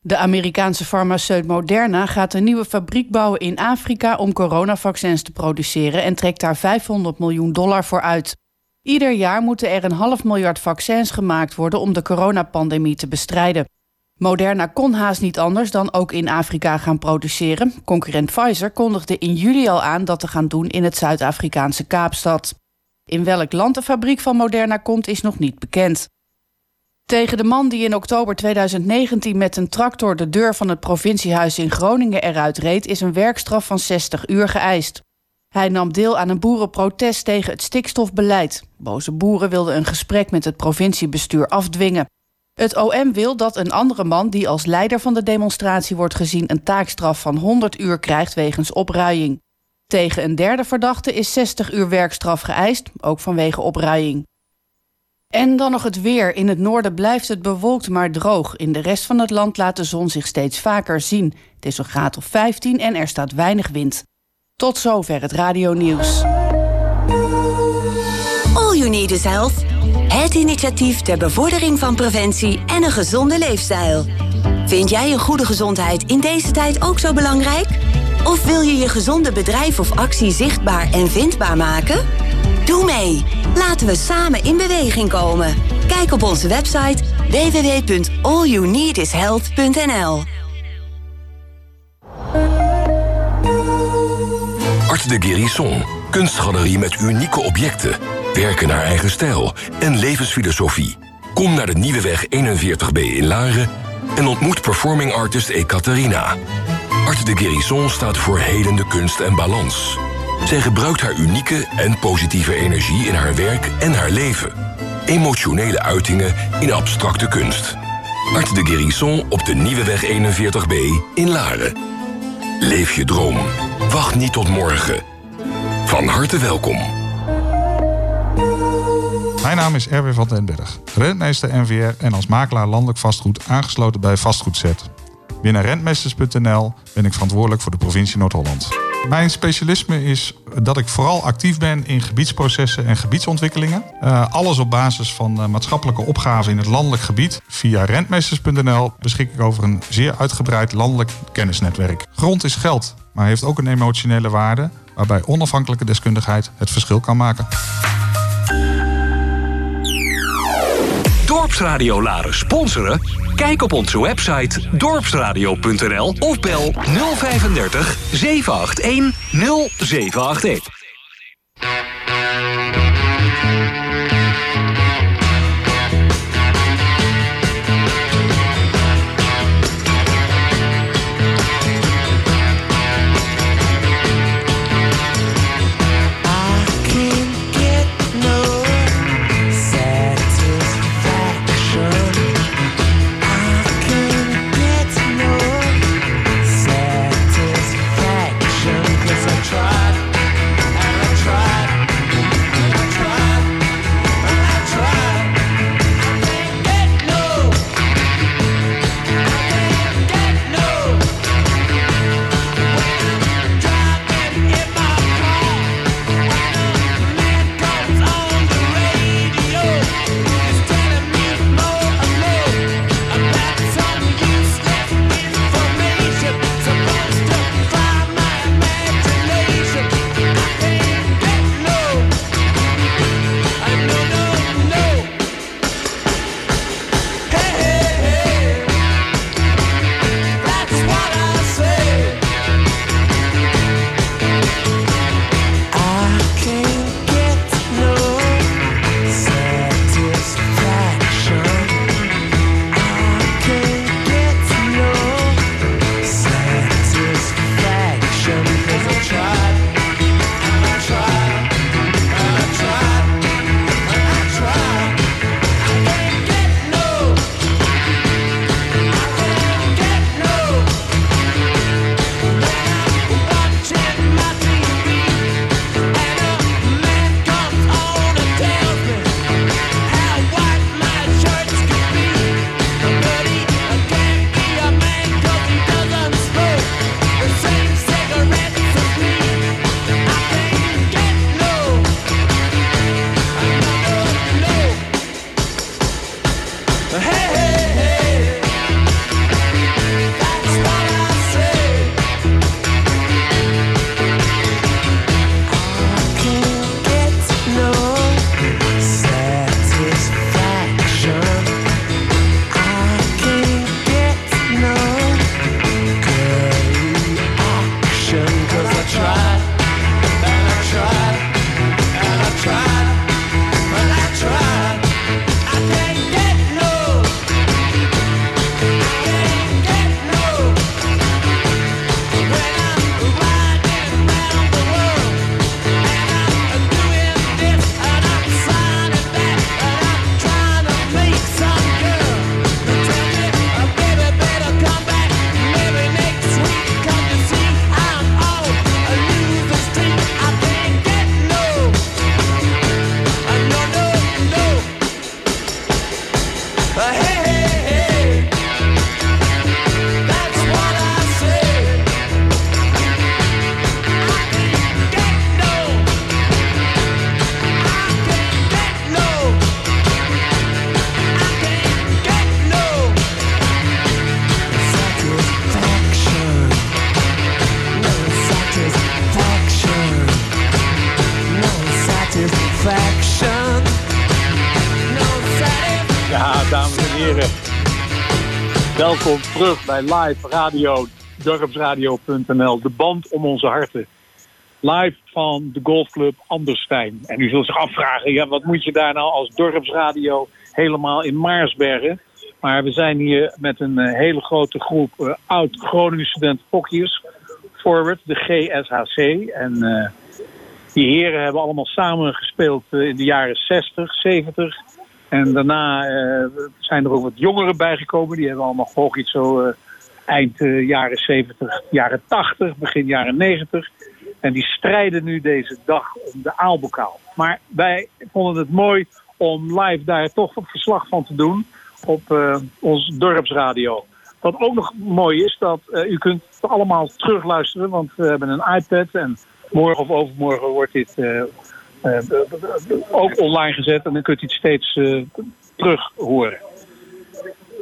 De Amerikaanse farmaceut Moderna gaat een nieuwe fabriek bouwen in Afrika om coronavaccins te produceren en trekt daar 500 miljoen dollar voor uit. Ieder jaar moeten er een half miljard vaccins gemaakt worden om de coronapandemie te bestrijden. Moderna kon haast niet anders dan ook in Afrika gaan produceren. Concurrent Pfizer kondigde in juli al aan dat te gaan doen in het Zuid-Afrikaanse Kaapstad. In welk land de fabriek van Moderna komt is nog niet bekend. Tegen de man die in oktober 2019 met een tractor de deur van het provinciehuis in Groningen eruit reed, is een werkstraf van 60 uur geëist. Hij nam deel aan een boerenprotest tegen het stikstofbeleid. Boze boeren wilden een gesprek met het provinciebestuur afdwingen. Het OM wil dat een andere man die als leider van de demonstratie wordt gezien een taakstraf van 100 uur krijgt wegens opruiing. Tegen een derde verdachte is 60 uur werkstraf geëist, ook vanwege opruiing. En dan nog het weer. In het noorden blijft het bewolkt maar droog. In de rest van het land laat de zon zich steeds vaker zien. Het is een graad of 15 en er staat weinig wind. Tot zover het radionieuws. All You Need is Health. Het initiatief ter bevordering van preventie en een gezonde leefstijl. Vind jij een goede gezondheid in deze tijd ook zo belangrijk? Of wil je je gezonde bedrijf of actie zichtbaar en vindbaar maken? Doe mee. Laten we samen in beweging komen. Kijk op onze website www.allyouneedishealth.nl Art de Guérison. Kunstgalerie met unieke objecten. Werken naar eigen stijl en levensfilosofie. Kom naar de Nieuwe Weg 41b in Laren en ontmoet performing artist Ekaterina. Art de Guérison staat voor helende kunst en balans. Zij gebruikt haar unieke en positieve energie in haar werk en haar leven. Emotionele uitingen in abstracte kunst. Art de Guérison op de Nieuwe Weg 41b in Laren. Leef je droom. Wacht niet tot morgen. Van harte welkom. Mijn naam is Erwin van den Berg, rentmeester NVR en als makelaar landelijk vastgoed aangesloten bij Vastgoedzet. Binnen rentmeesters.nl ben ik verantwoordelijk voor de provincie Noord-Holland. Mijn specialisme is dat ik vooral actief ben in gebiedsprocessen en gebiedsontwikkelingen. Eh, alles op basis van eh, maatschappelijke opgaven in het landelijk gebied. Via rentmeesters.nl beschik ik over een zeer uitgebreid landelijk kennisnetwerk. Grond is geld, maar heeft ook een emotionele waarde waarbij onafhankelijke deskundigheid het verschil kan maken. Dorpsradio Laren sponsoren? Kijk op onze website dorpsradio.nl of bel 035 781 0781. Live Radio, dorpsradio.nl, de band om onze harten. Live van de golfclub Anderstein. En u zult zich afvragen, ja, wat moet je daar nou als dorpsradio helemaal in Maarsbergen? Maar we zijn hier met een eh, hele grote groep eh, oud-Groningen student hockeyers. Forward, de GSHC. En eh, die heren hebben allemaal samen gespeeld in de jaren 60, 70. En daarna zijn er ook wat jongeren bijgekomen. Die hebben allemaal gehockeyd zo eh, eind eh, jaren 70, jaren 80, begin jaren 90. En die strijden nu deze dag om de aalbokaal. Maar wij vonden het mooi om live daar toch een verslag van te doen op eh, ons dorpsradio. Wat ook nog mooi is, dat eh, u kunt het allemaal terugluisteren, want we hebben een iPad en morgen of overmorgen wordt dit ook online gezet en dan kunt u het steeds terug horen.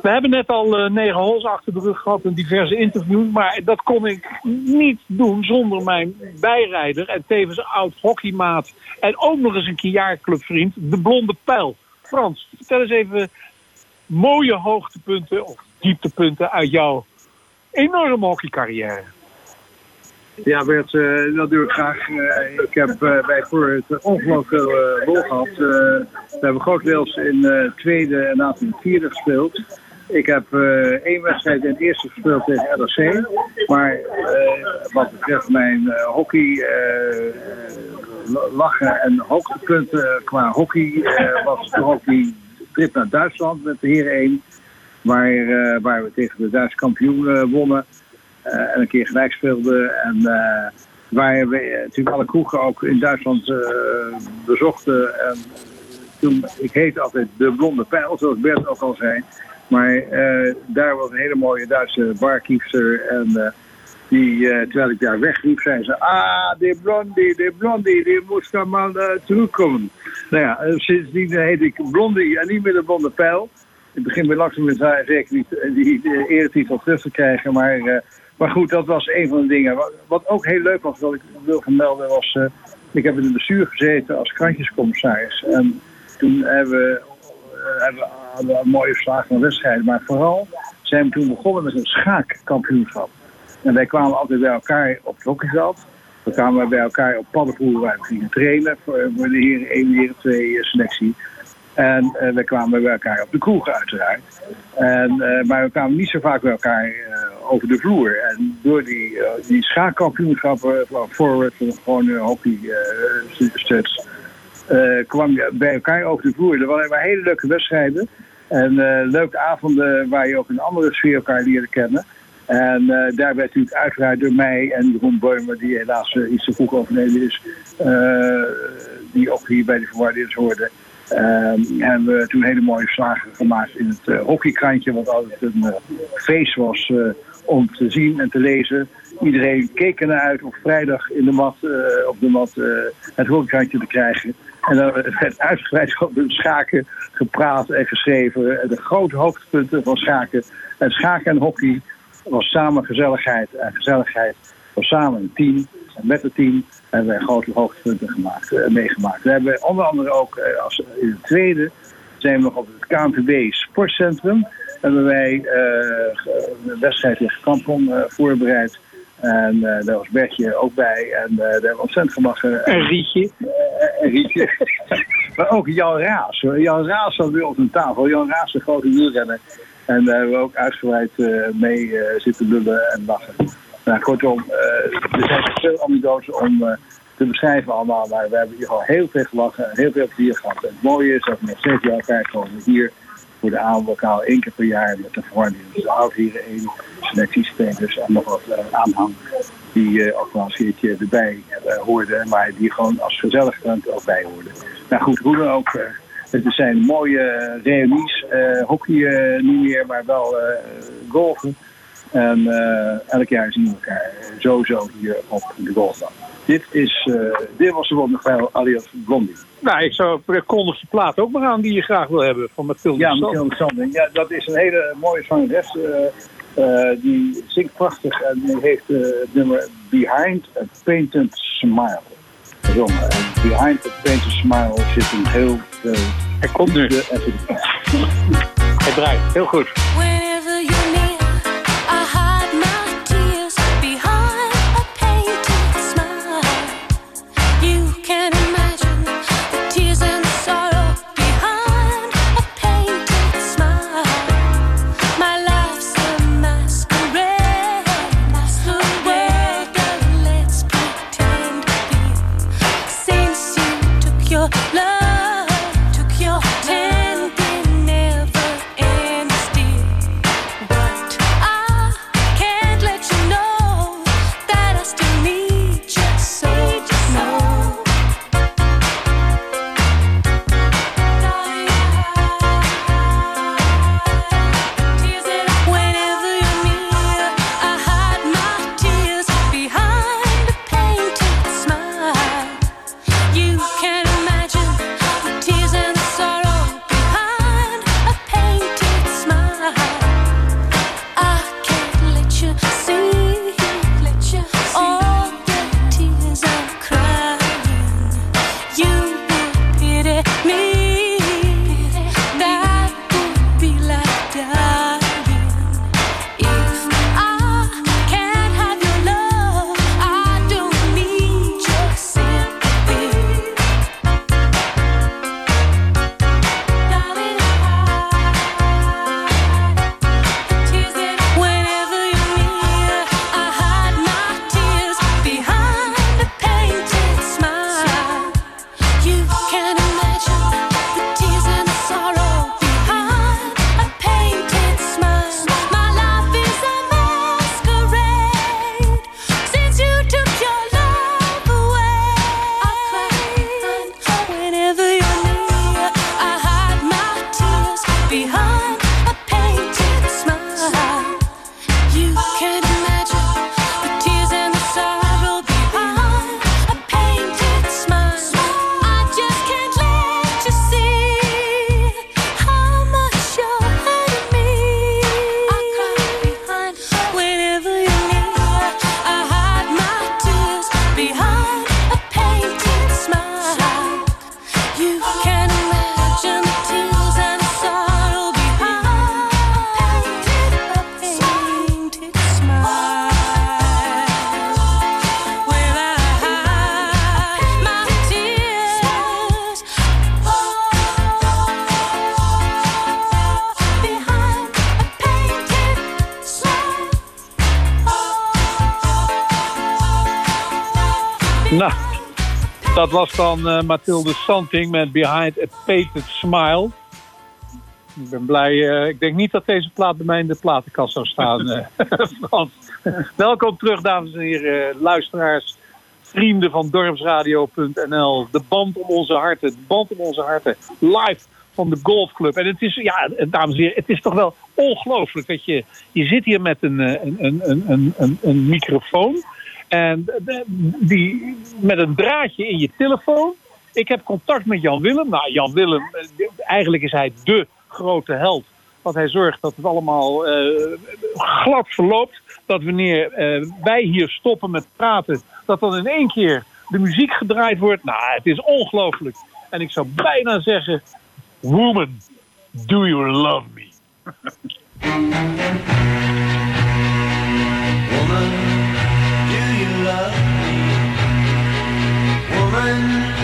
We hebben net al eh, negen holes achter de rug gehad en diverse interviews. Maar dat kon ik niet doen zonder mijn bijrijder en tevens oud hockeymaat. En ook nog eens een jaarclubvriend, de Blonde Pijl. Frans, vertel eens even mooie hoogtepunten of dieptepunten uit jouw enorme hockeycarrière. Ja, Bert, eh, dat doe ik graag. Eh, ik heb eh, bij voor het ongelooflijk veel rol gehad. Eh, we hebben grotendeels in tweede en later in vierde gespeeld. Ik heb eh, één wedstrijd in het eerste gespeeld tegen RC. Maar eh, wat betreft mijn eh, hockey, lachen en hoogtepunten qua hockey, was toch ook die trip naar Duitsland met de heren 1. Waar, waar we tegen de Duitse kampioen wonnen. En een keer gelijk speelden. En waar we natuurlijk alle kroegen ook in Duitsland bezochten. En toen, ik heette altijd de Blonde Pijl, zoals Bert ook al zei. Maar eh, daar was een hele mooie Duitse barkeeper. En eh, die, eh, terwijl ik daar wegliep, zei ze... Ah, de Blondie, de Blondie, die moest dan maar terugkomen. Nou ja, sindsdien heet ik Blondie en niet meer de Blonde Pijl. Ik begin weer langzaam met zeker niet die, eretitel terug te krijgen. Maar, maar goed, dat was een van de dingen. Wat, ook heel leuk was, wat ik wil vermelden, was... ik heb in het bestuur gezeten als krantjescommissaris. En toen hebben we, hadden we mooie verslagen van wedstrijden. Maar vooral zijn we toen begonnen met een schaakkampioenschap. En wij kwamen altijd bij elkaar op het hockeyveld. Dan kwamen we bij elkaar op paddenvoer waar we gingen trainen voor, voor de heren 1 en heren 2 selectie. En eh, we kwamen bij elkaar op de kroeg uiteraard. En, eh, maar we kwamen niet zo vaak bij elkaar eh, over de vloer. En door die, eh, die schaakkampioenschappen van forward, van gewoon hockey eh, studs, eh, kwam je bij elkaar over de vloer. Er waren hele leuke wedstrijden. En eh, leuke avonden waar je ook een andere sfeer elkaar leerde kennen. En eh, daar werd natuurlijk uiteraard door mij en Jeroen Beumer, die helaas eh, iets te vroeg overleden is, die ook hier bij de verwaarders hoorde. Ehm, hebben we toen hele mooie verslagen gemaakt in het hockeykrantje, wat altijd een feest was om te zien en te lezen. Iedereen keek ernaar uit om vrijdag in de mat, op de mat het hockeykrantje te krijgen. En dan werd uitgebreid over schaken gepraat en geschreven. En de grote hoogtepunten van schaken. En schaken en hockey was samen gezelligheid. En gezelligheid was samen een team. En met het team hebben wij grote hoogtepunten gemaakt, eh, meegemaakt. We hebben onder andere ook eh, als, in het tweede zijn we nog op het KNVB Sportcentrum. Hebben wij ge- een wedstrijd tegen Kampong voorbereid. En eh, daar was Bertje ook bij. En eh, daar hebben we ontzettend gelachen. En Rietje. Eh, en Rietje. *laughs* maar ook Jan Raas. Jan Raas zat weer op een tafel. Jan Raas, de grote wielrenner. En daar hebben we ook uitgebreid mee zitten lullen en lachen. Nou, kortom, er zijn veel anekdotes om te beschrijven allemaal. Maar we hebben hier al heel veel gelachen en heel veel plezier gehad. En het mooie is dat we nog steeds bij elkaar komen hier voor de avondlokaal één keer per jaar met de. Dus de oud-heren één selectiespelers en nog wat eh, aanhang die eh, ook wel een keertje erbij eh, hoorden, maar die gewoon als gezellig kant ook bij hoorden. Nou goed, hoe dan ook, het zijn mooie reunies, eh, hockey niet meer, maar wel golfen. En elk jaar zien we elkaar sowieso hier op de golfbaan. Dit, is, dit was de Wonderfeil alias Blondie. Nou, ik zou kondig je plaat ook maar aan die je graag wil hebben van Mathilde Ja, Sander. Mathilde Sander. Ja, dat is een hele mooie zangeres. eh, eh, die zingt prachtig en die heeft eh, het nummer Behind a Painted Smile gezongen. En behind a Painted Smile zit een heel. Hij komt nu. En Hij draait, heel goed. Was dan eh, Mathilde Santing met Behind a Painted Smile. Ik ben blij. eh, ik denk niet dat deze plaat bij mij in de platenkast zou staan, *laughs* eh, *laughs* Frans. Welkom terug, dames en heren, luisteraars, vrienden van dorpsradio.nl. De band om onze harten, de band om onze harten. Live van de golfclub. En het is, ja, dames en heren, het is toch wel ongelooflijk dat je, je zit hier met een, een, een, een, een, een microfoon. En de- die, met een draadje in je telefoon. Ik heb contact met Jan Willem. Nou, Jan Willem, eh, eigenlijk is hij de grote held. Want hij zorgt dat het allemaal eh, glad verloopt. Dat wanneer eh, wij hier stoppen met praten, dat dan in één keer de muziek gedraaid wordt. Nou, het is ongelooflijk. En ik zou bijna zeggen, woman, do you love me? *laughs* Woman, love me? Woman,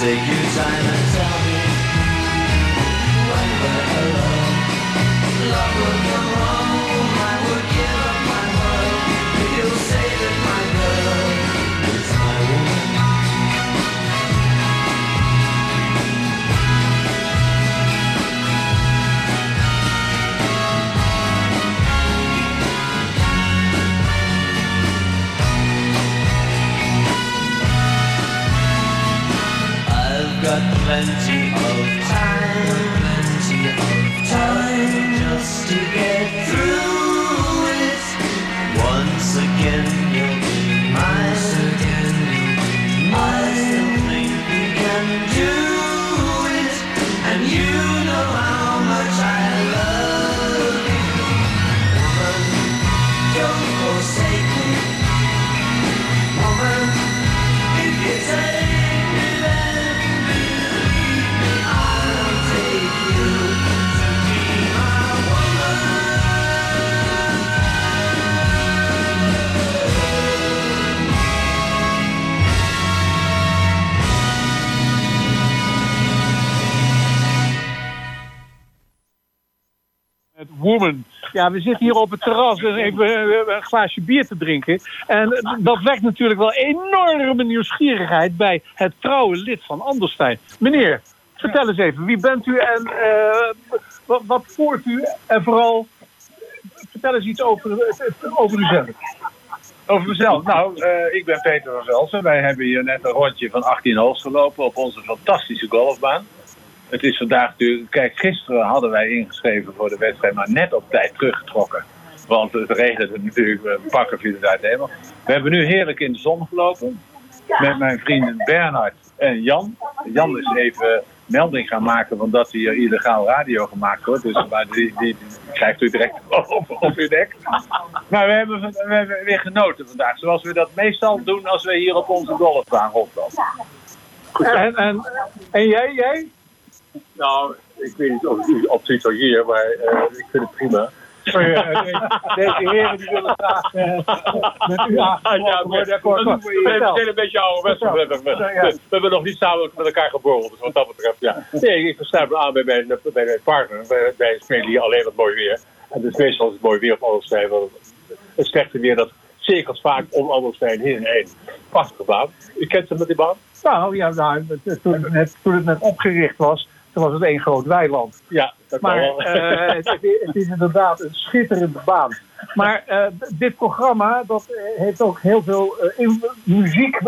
take your time Woman. Ja, we zitten hier op het terras en ik ben een glaasje bier te drinken. En dat wekt natuurlijk wel enorme nieuwsgierigheid bij het trouwe lid van Anderstein. Meneer, vertel eens even, wie bent u en eh, wat, wat voert u? En vooral, vertel eens iets over, over uzelf. Over mezelf. Nou, eh, ik ben Peter van Velsen. Wij hebben hier net een rondje van 18 holes gelopen op onze fantastische golfbaan. Het is vandaag natuurlijk... Kijk, gisteren hadden wij ingeschreven voor de wedstrijd, maar net op tijd teruggetrokken. Want het regende natuurlijk, pakken viel het. We hebben nu heerlijk in de zon gelopen. Met mijn vrienden Bernard en Jan. Jan is even melding gaan maken van dat hier illegaal radio gemaakt wordt. Dus maar die, die, krijgt u direct *laughs* op, uw nek. Maar we hebben, we hebben weer genoten vandaag. Zoals we dat meestal doen als we hier op onze golfbaan rondlopen. En, en, en jij, jij? Nou, ik weet niet of u op zit hier, maar eh, ik vind het prima. Deze heren die willen graag eh, met u Ja, we zijn een beetje ouderwets. We, hebben nog niet samen met elkaar geborreld, dus wat dat betreft, ja. Nee, ik sluit me aan bij mijn, bij mijn partner. Wij, spelen hier alleen wat mooi weer. En dus meestal is het mooi weer op Alderstein, want het slechte weer dat cirkelt vaak om Alderstein heen en heen. Prachtige baan. U kent ze met die baan? Nou ja, nou, toen, het toen het net opgericht was, toen was het één groot weiland. Ja, dat kan Maar wel. eh, het, het is inderdaad een schitterende baan. Maar eh, dit programma dat eh, heeft ook heel veel in- muziek.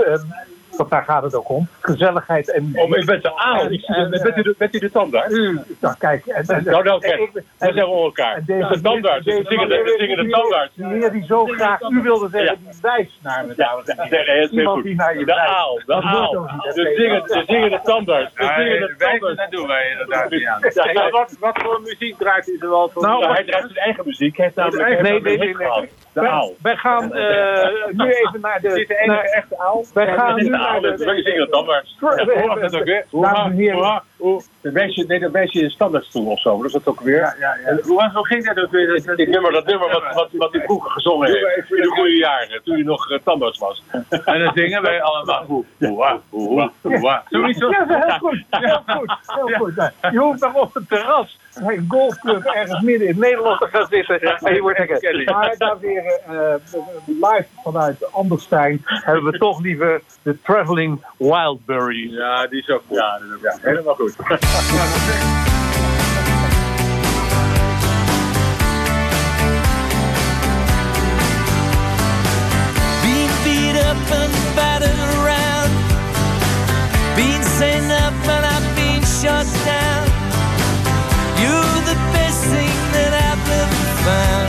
Eh, want daar gaat het ook om. Gezelligheid en muziek. Oh, maar u bent de aal. Ik de- bent u de- bent u de tandarts? Nou, kijk. En, en- Nou, nou, kijk. ik- We zijn we elkaar. deze- De tandarts. deze- We zingen de- tandarts. Die heer die zo graag u wilde zeggen, die wijst naar me, en heel Iemand goed. die naar je De aal, de aal. De weet zingen- ik. de zingende tandarts. De Ja, zingende tandarts. dat doen wij inderdaad niet aan. Ja, ja. wat, wat voor muziek draait u zoal voor? Nou, hij draait zijn eigen muziek. Hij heeft namelijk Nee, nee, nee, Wij- aal. Wij gaan eh, nu even naar de... Dit is de echte aal. Wij gaan nu de naar aal. de... We zingen de tandarts. Voor- Ja, we- hoe mag dat ook weer? Hoe Dames mag- en heren. De meisje, nee, dat meisje in een standaardstoel of zo, dat is dat ook weer. En Hoe, hoe ging dat ook weer? Dat, dit nummer, dat nummer wat, wat, wat u vroeger gezongen heeft. In de goede jaren, toen u nog uh, tandarts was. *laughs* En dan zingen wij allemaal. Hoe, hoe, hoe, hoe. Zoiets Ja, heel goed. Heel goed. Heel goed. Nou, Je hoeft nog op het terras bij een golfclub ergens midden in Nederland te gaan zitten. En je wordt lekker. Maar en heren, eh, live vanuit Anderstein hebben we toch liever de Traveling Wildberries. Ja, die is ook goed. Ja, dat is ook ja, helemaal goed. Being beat up and battered around. Being sent up and I've been shut down. You're the best thing that I've ever found.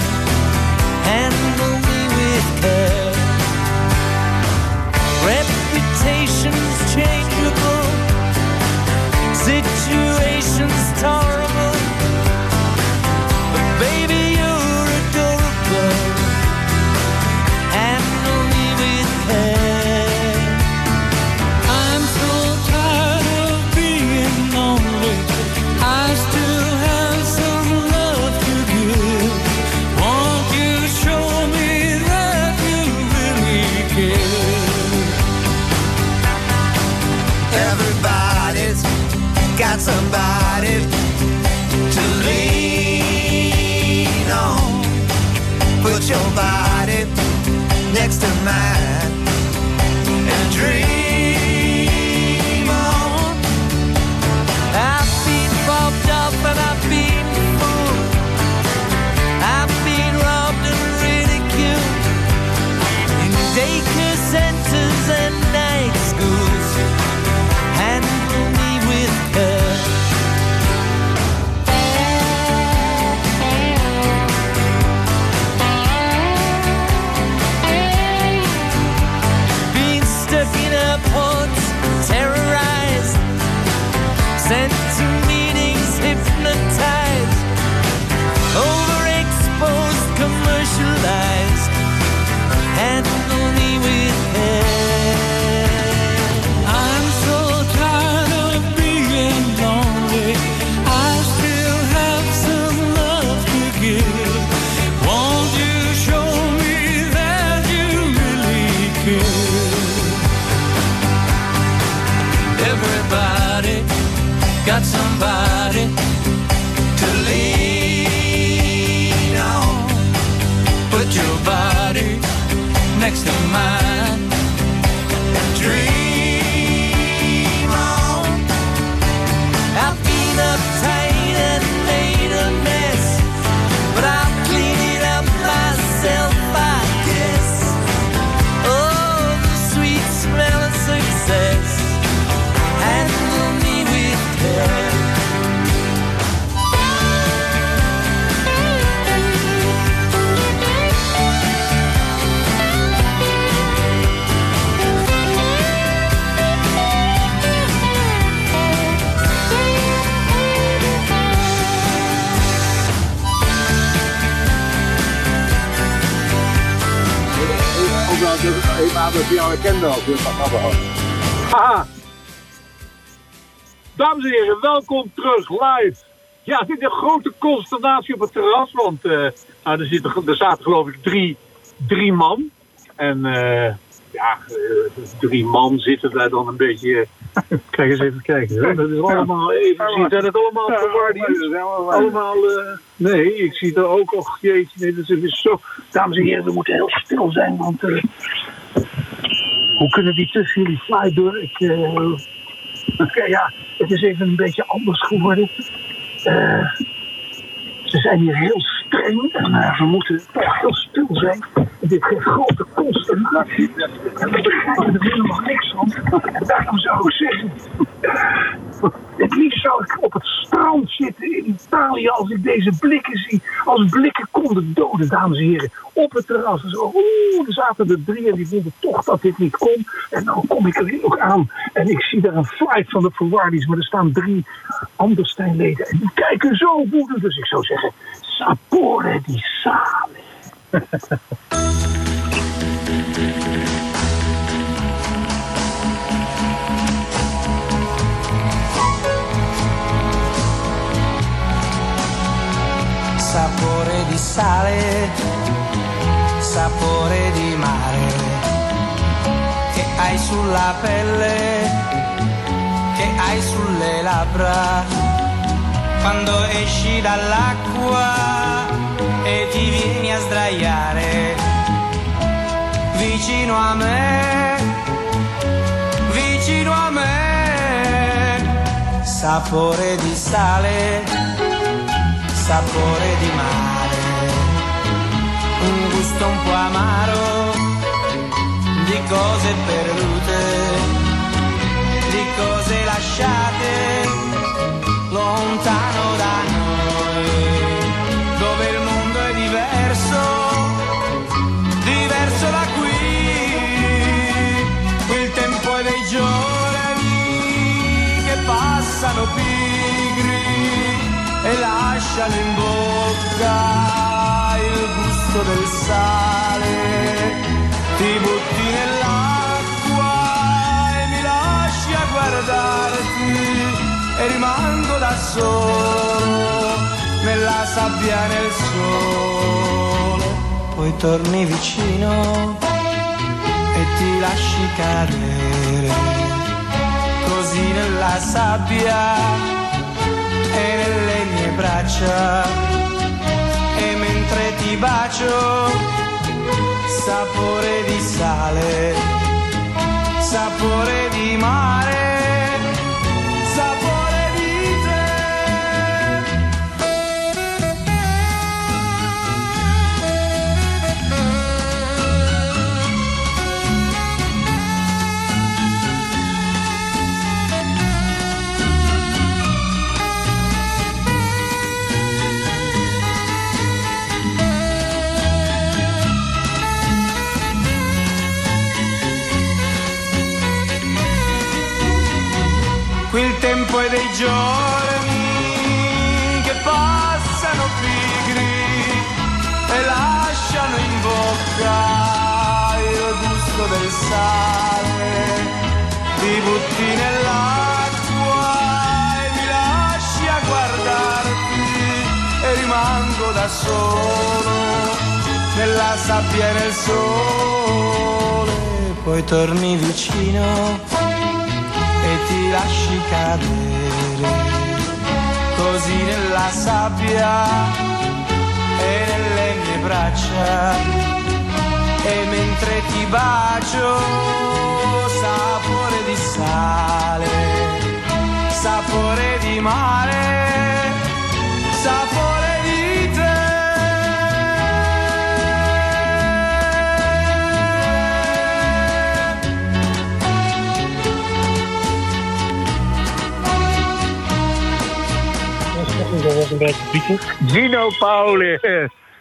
Ja, dit is een grote consternatie op het terras, want eh, nou, er, zitten, er zaten geloof ik drie, drie man. En eh, ja, eh, drie man zitten daar dan een beetje... Kijk eens even kijken. Hè? Dat is allemaal even. Zijn het allemaal verwardies? Allemaal... nee, ik zie er ook... Och jeetje, nee, dat is zo... Dames en heren, we moeten heel stil zijn, want... hoe kunnen die tussen jullie fly door? Ik, Oké, ja, het is even een beetje anders geworden. Eh, ze zijn hier heel streng en eh, we moeten toch heel stil zijn. En dit geeft grote kosten. En we begrijpen er helemaal niks van. En daarom zou ik zeggen... eh, Het liefst zou ik op het strand zitten in Italië als ik deze blikken zie. Als blikken konden doden, dames en heren. Op het terras. En zo, oeh, er zaten er drie en die vonden toch dat dit niet kon. En dan kom ik er ook aan. En ik zie daar een flight van de verwardies. Maar er staan drie Andersteinleden. En die kijken zo woedend. Dus ik zou zeggen, sapore di sale. sapore di sale, sapore di mare, che hai sulla pelle, che hai sulle labbra, quando esci dall'acqua e ti vieni a sdraiare vicino a me, vicino a me, sapore di sale sapore di mare, un gusto un po' amaro di cose perdute, lasciano in bocca il gusto del sale. Ti butti nell'acqua e mi lasci a guardarti e rimango da solo nella sabbia nel sole. Poi torni vicino e ti lasci cadere così nella sabbia e nelle braccia e mentre ti bacio sapore di sale sapore di mare giorni che passano pigri e lasciano in bocca il gusto del sale. Ti butti nell'acqua e mi lasci a guardarti e rimango da solo nella sabbia e nel sole. Poi torni vicino e ti lasci cadere così nella sabbia e nelle mie braccia. E mentre ti bacio sapore di sale sapore di mare sapore Dat was een beetje. Gino Pauli,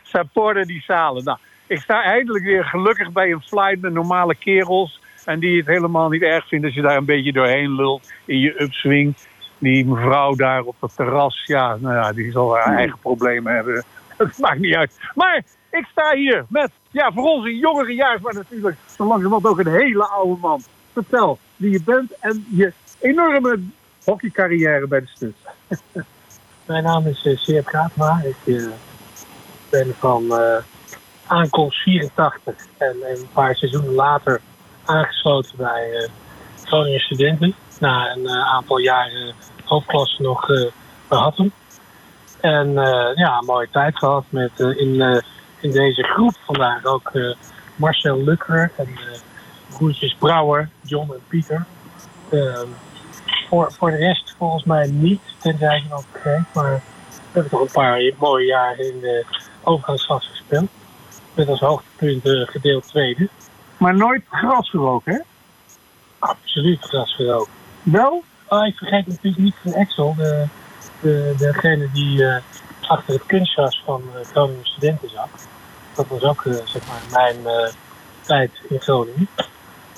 Sapore di Sale. Nou, ik sta eindelijk weer gelukkig bij een flight met normale kerels. En die het helemaal niet erg vinden als je daar een beetje doorheen lult in je upswing. Die mevrouw daar op het terras, ja, nou ja, die zal haar eigen problemen hebben. *laughs* Dat maakt niet uit. Maar ik sta hier met Ja, voor ons een jongere jaar, maar natuurlijk zo langzamerhand ook een hele oude man. Vertel wie je bent en je enorme hockeycarrière bij de Stut. *laughs* Mijn naam is uh, Seert Graatma. Ik eh, ben van eh, aankomst 84 en, en een paar seizoenen later aangesloten bij eh Groningen Studenten. Na een eh, aantal jaren hoofdklasse nog eh Hattem. En eh, ja, een mooie tijd gehad met eh, in, eh, in deze groep vandaag ook eh, Marcel Lukker en eh, broertjes Brouwer, John en Pieter. Voor, voor de rest volgens mij niet, tenzij het nog vergeet. Maar we hebben toch een paar mooie jaren in de overgangsklasse gespeeld. Met als hoogtepunt eh, gedeeld tweede. Maar nooit gras geroken, hè? Absoluut gras. Wel? Oh, ik vergeet natuurlijk niet van Excel, de, de, degene die eh, achter het kunstgras van uh, Groningen Studenten zat. Dat was ook eh, zeg maar mijn eh, tijd in Groningen.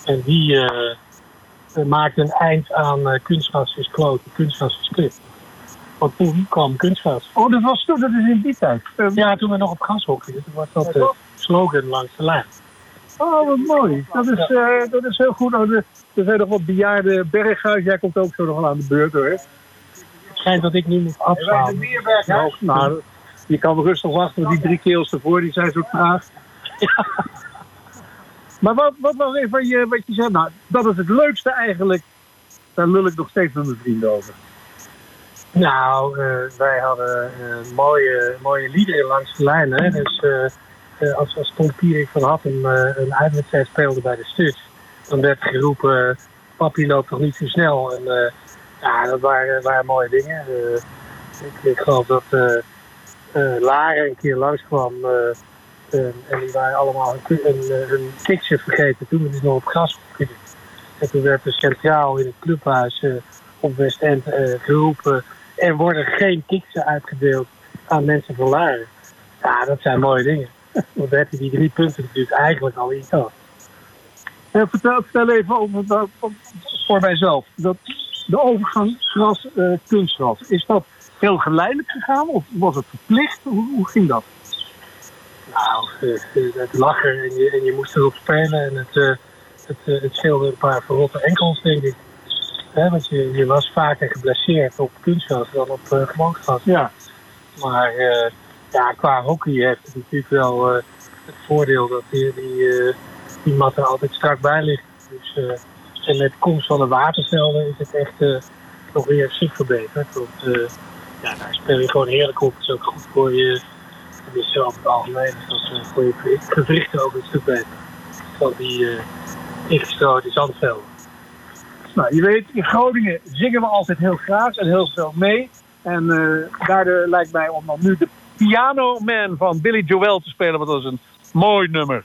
En die eh, eh, maakte een eind aan eh, kunstgras is kloten, kunstgras is kut. Want toen kwam kunstgras. Oh, dat was toen, dat is in die tijd. Ja, toen we nog op gas hokten. Toen was dat de slogan langs de lijn. Oh, wat mooi. Dat is, eh, dat is heel goed. Oh, er er zijn nog wat bejaarde berghuis. Jij komt ook zo nog wel aan de beurt hoor. Het schijnt dat ik nu moet afslaan. Nou, nou, je kan rustig wachten, want die drie keels ervoor, die zijn zo traag. *laughs* Maar wat, wat was even je, wat je zei? Nou, dat is het leukste eigenlijk. Daar lul ik nog steeds met mijn vrienden over. Nou, eh, wij hadden eh, mooie, mooie liederen langs de lijn. Dus eh, als, als Tom Pierik van Hattem een uitwedstrijd speelde bij de Stuts, dan werd geroepen, papi loopt toch niet zo snel. En ja, dat waren, mooie dingen. Ik, ik geloof dat Lara een keer langskwam eh, en, en die waren allemaal hun, hun, eh, vergeten toen we dus nog op gras gingen. En toen werd er centraal in het clubhuis eh, op West End eh, geroepen. Er worden geen kiksen uitgedeeld aan mensen van Laren. Ja, dat zijn mooie dingen. Want dan heb je die drie punten natuurlijk eigenlijk al in gehad. Eh, vertel, vertel even over, voor mijzelf. Dat, de overgang gras, eh, kunstgras. Is dat heel geleidelijk gegaan of was het verplicht? Hoe ging dat? Nou, eh, het lag er en je, en je moest erop spelen. En het, eh, het, eh, het scheelde een paar verrotte enkels, denk ik. Want je, je was vaker geblesseerd op kunstgras dan op uh, gewoon gras. Ja. Maar ja, qua hockey heeft het natuurlijk wel het voordeel dat die, die, die mat er altijd strak bij ligt. Dus, en met komst van de watervelden is het echt nog weer ziek verbeterd. Want ja, daar speel je gewoon heerlijk op. Het is ook goed voor je, het is zo over het algemeen, is dat eh, je gewri- gewrichten ook een stuk. Van die uh, ingestroten zandvelden. Nou, je weet, in Groningen zingen we altijd heel graag en heel veel mee. En eh, daardoor lijkt mij om dan nu de Piano Man van Billy Joel te spelen, want dat is een mooi nummer.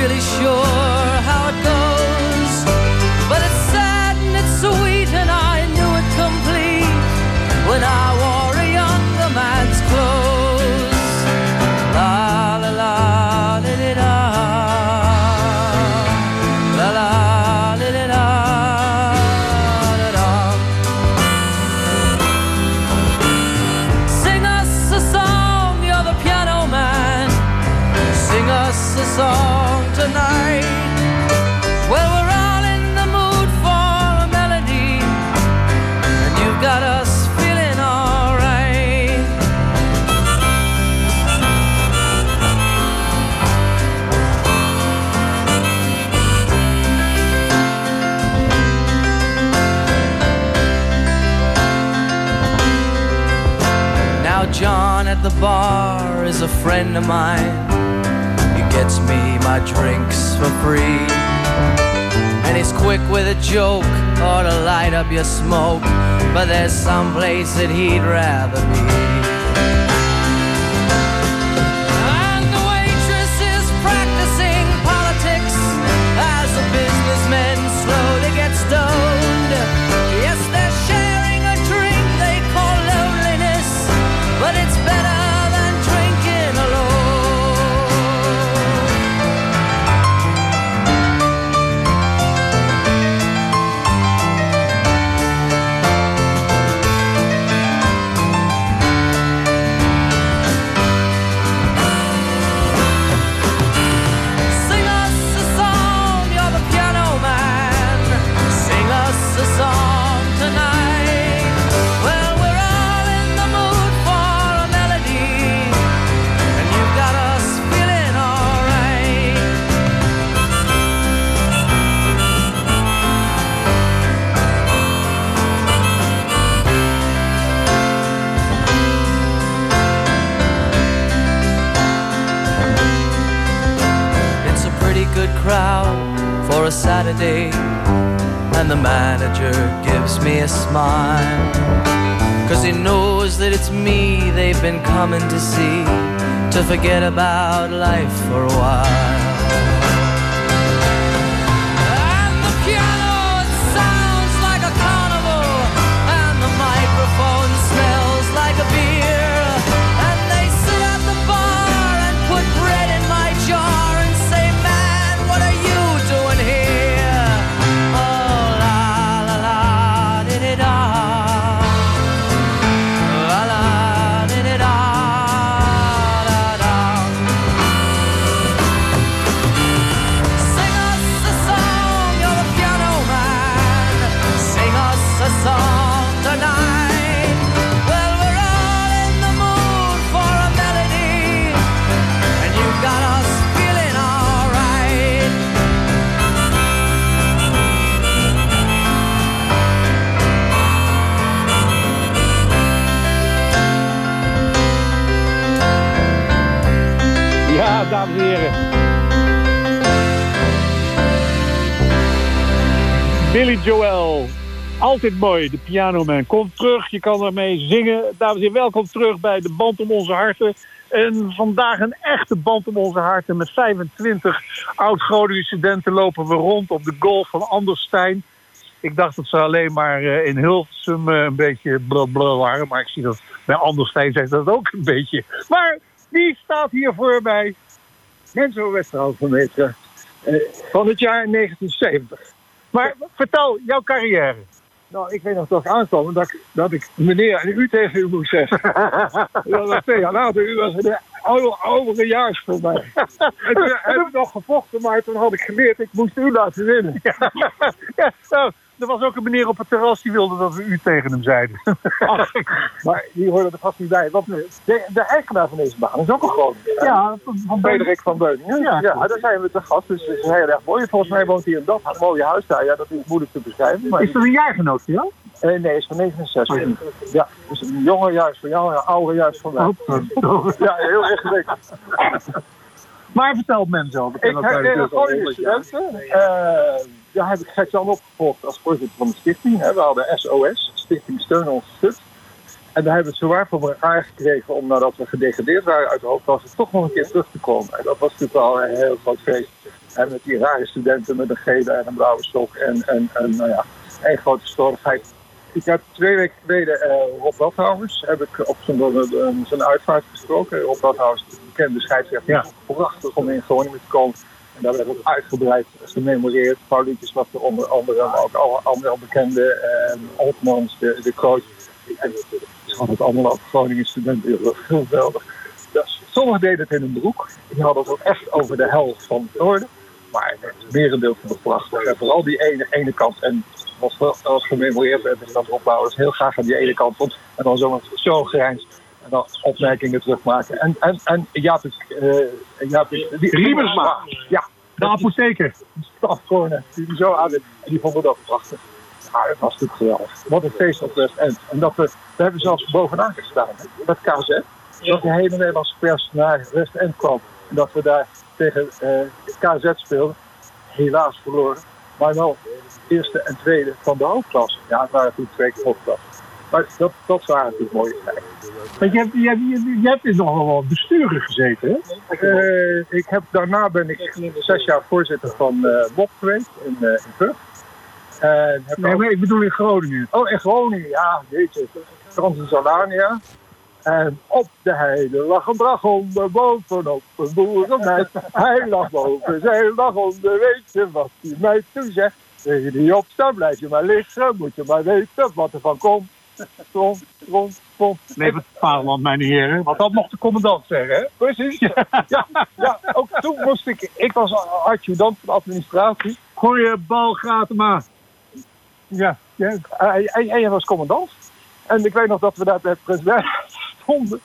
Really sure friend of mine. He gets me my drinks for free. And he's quick with a joke or to light up your smoke. But there's some place that he'd rather be. Saturday, and the manager gives me a smile. Cause he knows that it's me they've been coming to see to forget about life for a while. Billy Joel. Altijd mooi, de pianoman. Komt terug, je kan ermee zingen. Dames en heren, welkom terug bij de Band om onze harten. En vandaag een echte band om onze harten. Met 25 oud-Groningen studenten lopen we rond op de golf van Anderstein. Ik dacht dat ze alleen maar eh, in Hilversum eh, een beetje blablabla waren. Maar ik zie dat bij Anderstein zegt dat ook een beetje. Maar wie staat hier voor mij? Menzo van Meteren. Eh, van het jaar 1970. Maar vertel jouw carrière. Nou, ik weet nog ik aankwam dat ik, dat ik meneer en u tegen u moest zeggen. *laughs* dat was twee jaar later. U was een oude, oudere jaars voor mij. en toen heb ik nog gevochten, maar toen had ik geleerd, ik moest u laten winnen. Ja, *laughs* nou, er was ook een meneer op het terras die wilde dat we u tegen hem zeiden. Ach, maar die hoorde er vast niet bij. Want de, de eigenaar van deze baan is ook een groot. Ja, van Frederik van Beuningen. Ja. Ja, daar zijn we te gast. Dus het is heel erg mooi. Volgens mij woont hij in dat mooie huis daar. Ja, dat is moeilijk te beschrijven. Maar Is dat een jaargenoot van jou? Eh, nee, is van 69. Ja, dus een jonge juist van jou en een oude juist van mij. Ja, heel erg ingewikkeld. Maar vertel mensen Ik heb een Groningen studenten. Eh, daar heb ik Gert-Jan opgevolgd als voorzitter van de stichting. We hadden SOS, Stichting Steun Ons Stut. En daar hebben we het zowaar voor elkaar gekregen om nadat we gedegradeerd waren uit de hoofdklasse toch nog een keer terug te komen. En dat was natuurlijk wel een heel groot feest. En met die rare studenten met een gele en een blauwe stok en, en, en nou ja, één grote storigheid. Ik heb twee weken geleden eh, Rob heb ik op zijn, eh, zijn uitvaart gesproken. Rob Wathouwers, de bekende scheidsrechter, ja. prachtig om in Groningen te komen. En daar werd ook uitgebreid gememoreerd. Paulietjes was er onder andere, ook andere bekende. Uh, Oltmans, de, de coach. En ze hadden het allemaal over Groningen studenten. Was geweldig. Dus, sommigen deden het in een broek. Die hadden het ook echt over de helft van het noorden. Maar het merendeel van de prachtig. En vooral die ene, ene kant. En wat wel als gememoreerd werd, dat opbouwers heel graag aan die ene kant vond. En dan zo, zo grijns. En dan opmerkingen terugmaken. En, en, en Jaap, uh, Jaap Riemersma. Ja. De apotheker. Stafkornen. Die die zo aan En die vonden dat prachtig. Ah, dat was natuurlijk geweldig. Wat een feest op West End. En dat we, we hebben zelfs bovenaan gestaan met KZ. Dat de hele Nederlandse pers naar West End kwam. En dat we daar tegen eh, KZ speelden. Helaas verloren. Maar wel eerste en tweede van de hoofdklasse. Ja, het waren toen twee keer hoofdklasse. Maar dat, dat waren natuurlijk mooie tijden. Want je hebt, je, je, je hebt dus nog wel besturen gezeten, hè? Eh, ik heb, daarna ben ik zes jaar voorzitter van eh MOP geweest in, eh in Nee, ook- ik bedoel in Groningen. Oh, in Groningen, ja, weet je. Transilvania. En op de heide lag een dragonder bovenop een boerenmeid. Hij lag boven zijn dragonder, weet je wat die meid toen zegt? Tegen die opstaan, blijf je maar liggen, moet je maar weten wat er van komt. Trom, trom, trom. Leef het vaderland, mijn heren. Want dat mocht de commandant zeggen, hè? Precies. Ja, ja, ook toen moest ik, ik was adjudant van de administratie. Gooi je bal maar. Ja, ja. En, jij was commandant. En ik weet nog dat we daar bij het president stonden.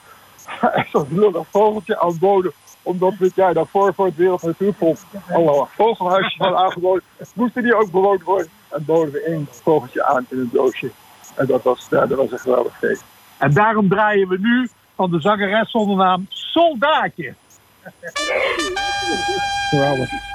En zo'n lullig vogeltje aanboden. Omdat dit jaar daarvoor voor het Wereld Natuurfonds al vogelhuisjes hadden aangeboden. Moesten die ook bewoond worden. En boden we één vogeltje aan in een doosje. En dat was, dat was een geweldig feest. En daarom draaien we nu van de zangeres zonder naam Soldaatje. *laughs* Geweldig.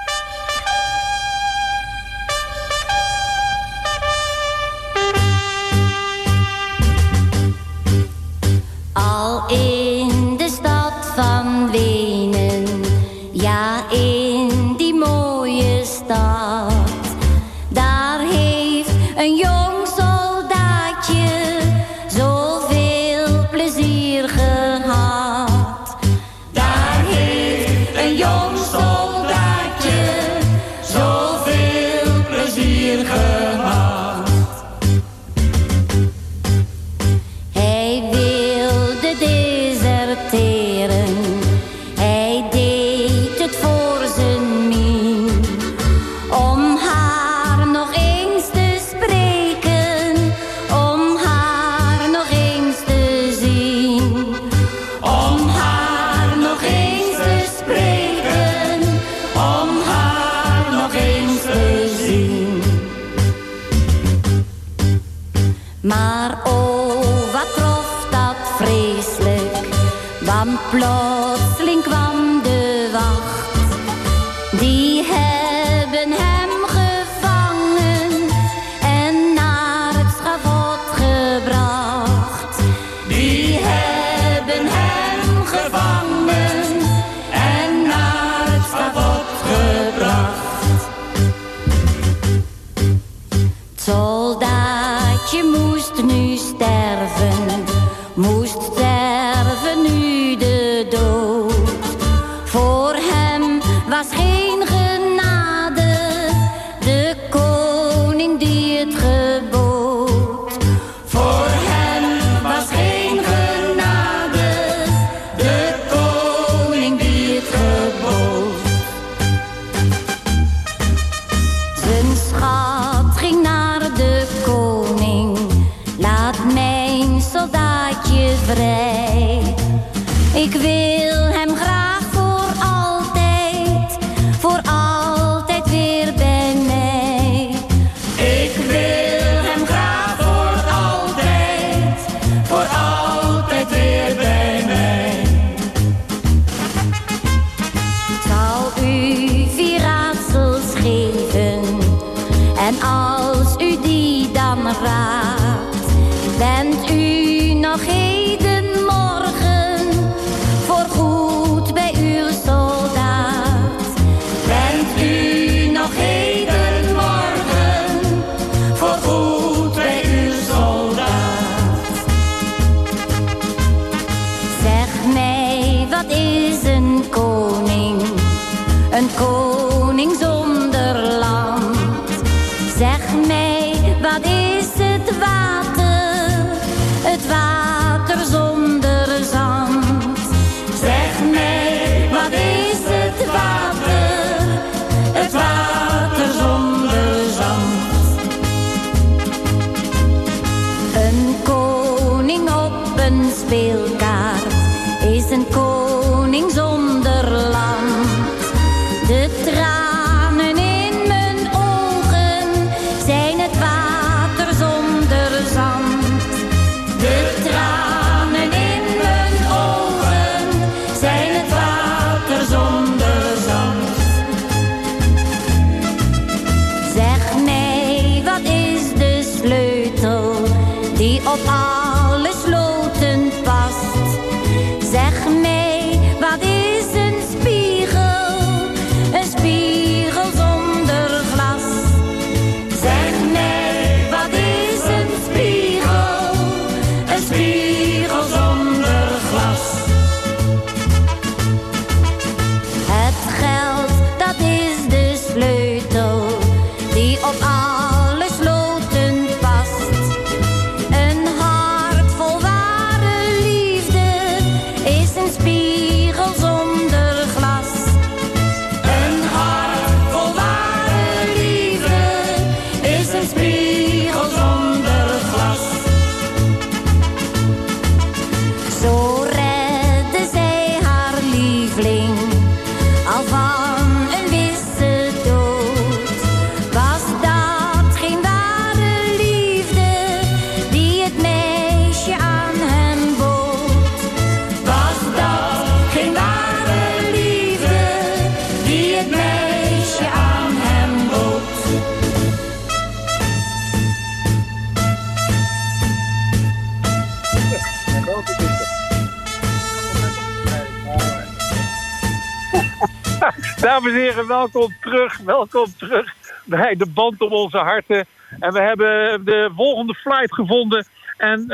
Dames en heren, welkom terug. Welkom terug bij de band om onze harten. En we hebben de volgende flight gevonden. En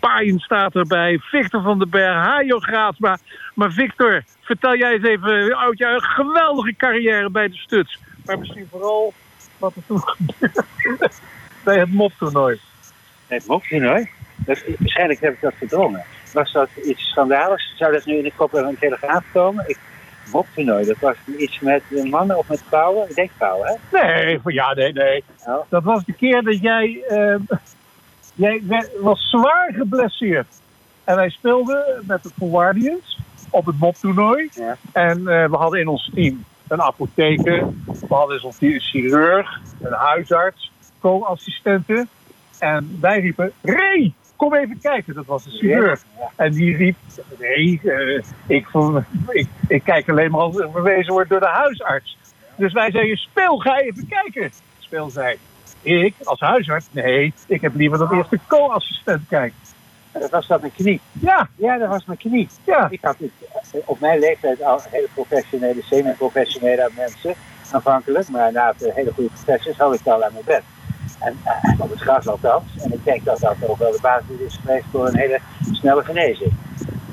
Paaien staat erbij. Victor van den Berg, Hajo Graatsma. Maar Victor, vertel jij eens even uit jouw geweldige carrière bij de Stuts. Maar misschien vooral wat er toen *laughs* gebeurde bij het moptoernooi. Het moptoernooi? Waarschijnlijk heb ik dat verdrongen. Was dat iets schandaligs? Zou dat nu in de kop van een telegraaf komen? Ik, moptoernooi, dat was iets met mannen of met vrouwen? Ik denk vrouwen, hè? Nee, ja, nee, nee. Dat was de keer dat jij... eh, jij was zwaar geblesseerd. En wij speelden met de Forwardians op het moptoernooi. En eh, we hadden in ons team een apotheker. We hadden in ons team een chirurg, een huisarts, co-assistenten. En wij riepen, Ray, kom even kijken. Dat was de chirurg. En die riep, nee, eh, ik, ik, ik kijk alleen maar als er verwezen wordt door de huisarts. Dus wij zeiden, speel, ga even kijken. Speel zei, ik als huisarts? Nee, ik heb liever dat eerst de co-assistent kijkt. Dat was dat mijn knie? Ja. Ja, dat was mijn knie. Ja. Ik had eh, op mijn leeftijd al hele professionele, semi-professionele mensen aanvankelijk. Maar na het hele goede professors had ik het al aan mijn bed. En eh, op het gras althans. En ik denk dat dat ook wel de basis is geweest voor een hele snelle genezing.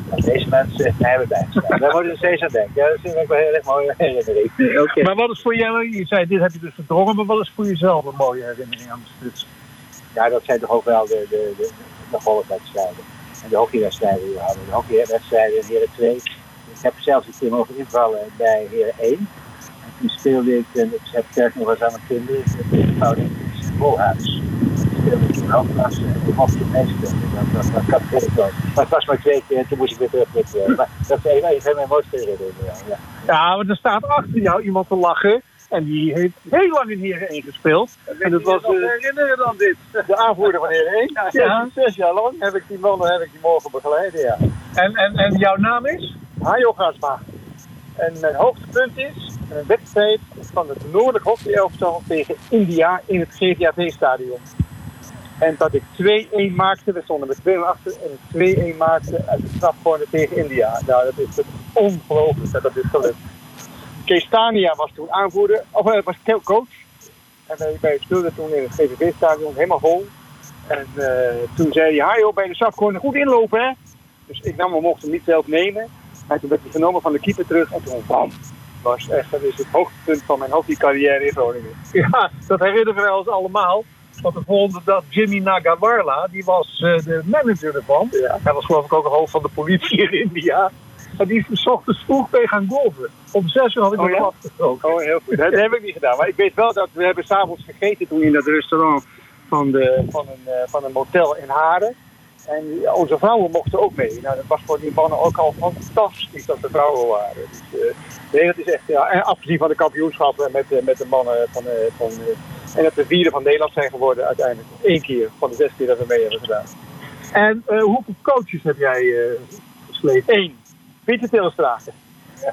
Dat deze mensen mij hebben bijgestaan. Daar worden we steeds aan denken. Ja, dat vind ik wel heel erg mooie herinnering. *laughs* Oké. Maar wat is voor jou, je zei dit heb je dus verdrongen, maar wat is voor jezelf een mooie herinnering aan de stuts? Ja, dat zijn toch ook wel de, de, de, de golfwedstrijden. En de hockeywedstrijden die we hadden. De hockeywedstrijden in Heren 2. Ik heb zelfs een keer mogen invallen bij Heren 1. En toen speelde ik, en ik heb kerk nog eens aan mijn kinderen, in eenvoudig speelde ik toen hoofdklasse en ik meespelen. Dat, dat, dat kan ik wel. Maar het was maar twee keer en toen moest ik weer terug. Met, eh, maar dat van mijn mooiste herinneringen. Ja. Want er staat achter jou iemand te lachen. En die heeft heel lang in Heren 1 gespeeld. En dat was... eh, herinneren dan dit? De aanvoerder van Heren 1. Ja, Ja. zes, zes jaar lang heb ik die mannen heb ik die morgen begeleid. Ja. En, en, en jouw naam is? Hajo Grasma. En mijn hoogtepunt is een wedstrijd van het Noordelijk Hockeyelftal tegen India in het GVAV-stadion. En dat ik 2-1 maakte, we stonden met 2 achter en 2-1 maakte uit de strafcorner tegen India. Nou, dat is ongelooflijk dat dat is gelukt. Kees Tania was toen aanvoerder, of eh, was coach. En wij, wij speelden toen in het GVV-stadion helemaal vol. En eh, toen zei hij, Hajo, bij de strafcorner goed inlopen, hè? Dus ik nam hem, mocht hem niet zelf nemen. Maar toen werd hij genomen van de keeper terug en toen bam. Was echt, dat is het hoogtepunt van mijn hockeycarrière in Groningen. *laughs* Ja, dat herinneren wij ons allemaal. Want de volgende dag Jimmy Nagawarla, die was eh, de manager ervan. Hij was geloof ik ook een hoofd van de politie in India. En die is 's ochtends vroeg mee gaan golven. Om zes uur had ik Oh ja? afgesproken. Oh, heel goed. Dat, dat heb ik niet gedaan. Maar ik weet wel dat we hebben s'avonds gegeten toen in dat restaurant van, de, van, een, eh, van een motel in Haren. En onze vrouwen mochten ook mee. Nou, dat was voor die mannen ook al fantastisch dat de vrouwen waren. Dus, eh, nee, dat is echt, ja, en afgezien van de kampioenschappen met, eh, met de mannen van, eh, van eh, en dat we vierde van Nederland zijn geworden uiteindelijk. Eén keer van de zes keer dat we mee hebben gedaan. En eh, hoeveel coaches heb jij eh gesleept? Eén. Pieter Tilstra.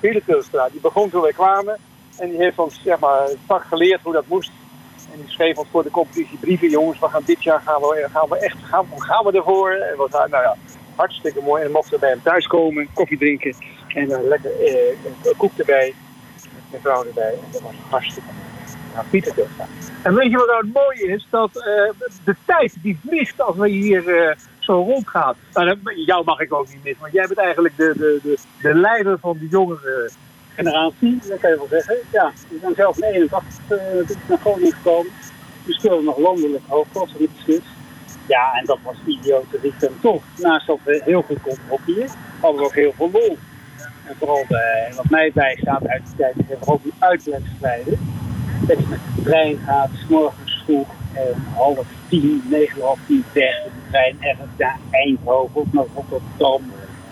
Pieter Tilstra. Die begon toen wij kwamen. En die heeft ons zeg maar, het vak geleerd hoe dat moest. En die schreef ons voor de competitie brieven. Jongens, we gaan dit jaar gaan we, gaan we echt gaan, gaan we ervoor. En wat, nou ja, hartstikke mooi. En mochten we bij hem thuiskomen, koffie drinken. En dan lekker eh, een koek erbij. Mijn vrouw erbij. En dat was hartstikke mooi. Nou, Pieter. En weet je wat nou het is? Dat eh, de tijd die vliegt als we hier eh, zo rondgaan. Nou, jou mag ik ook niet missen, want jij bent eigenlijk de, de, de, de leider van de jongere generatie, dat kan je wel zeggen. Ja, ik ben zelf in 81 uh, naar Groningen gekomen. We speelden nog landelijk de Stuts. Ja, en dat was idiote en toch. Naast dat we heel goed konden hockeyen, hadden we ook heel veel lol. En vooral bij, wat mij bijstaat uit die tijd, hebben we ook die uitwedstrijden. Dat je met de trein gaat, s morgens vroeg, en half tien, negen, half tien weg. De trein ergens naar Eindhoven of naar Rotterdam.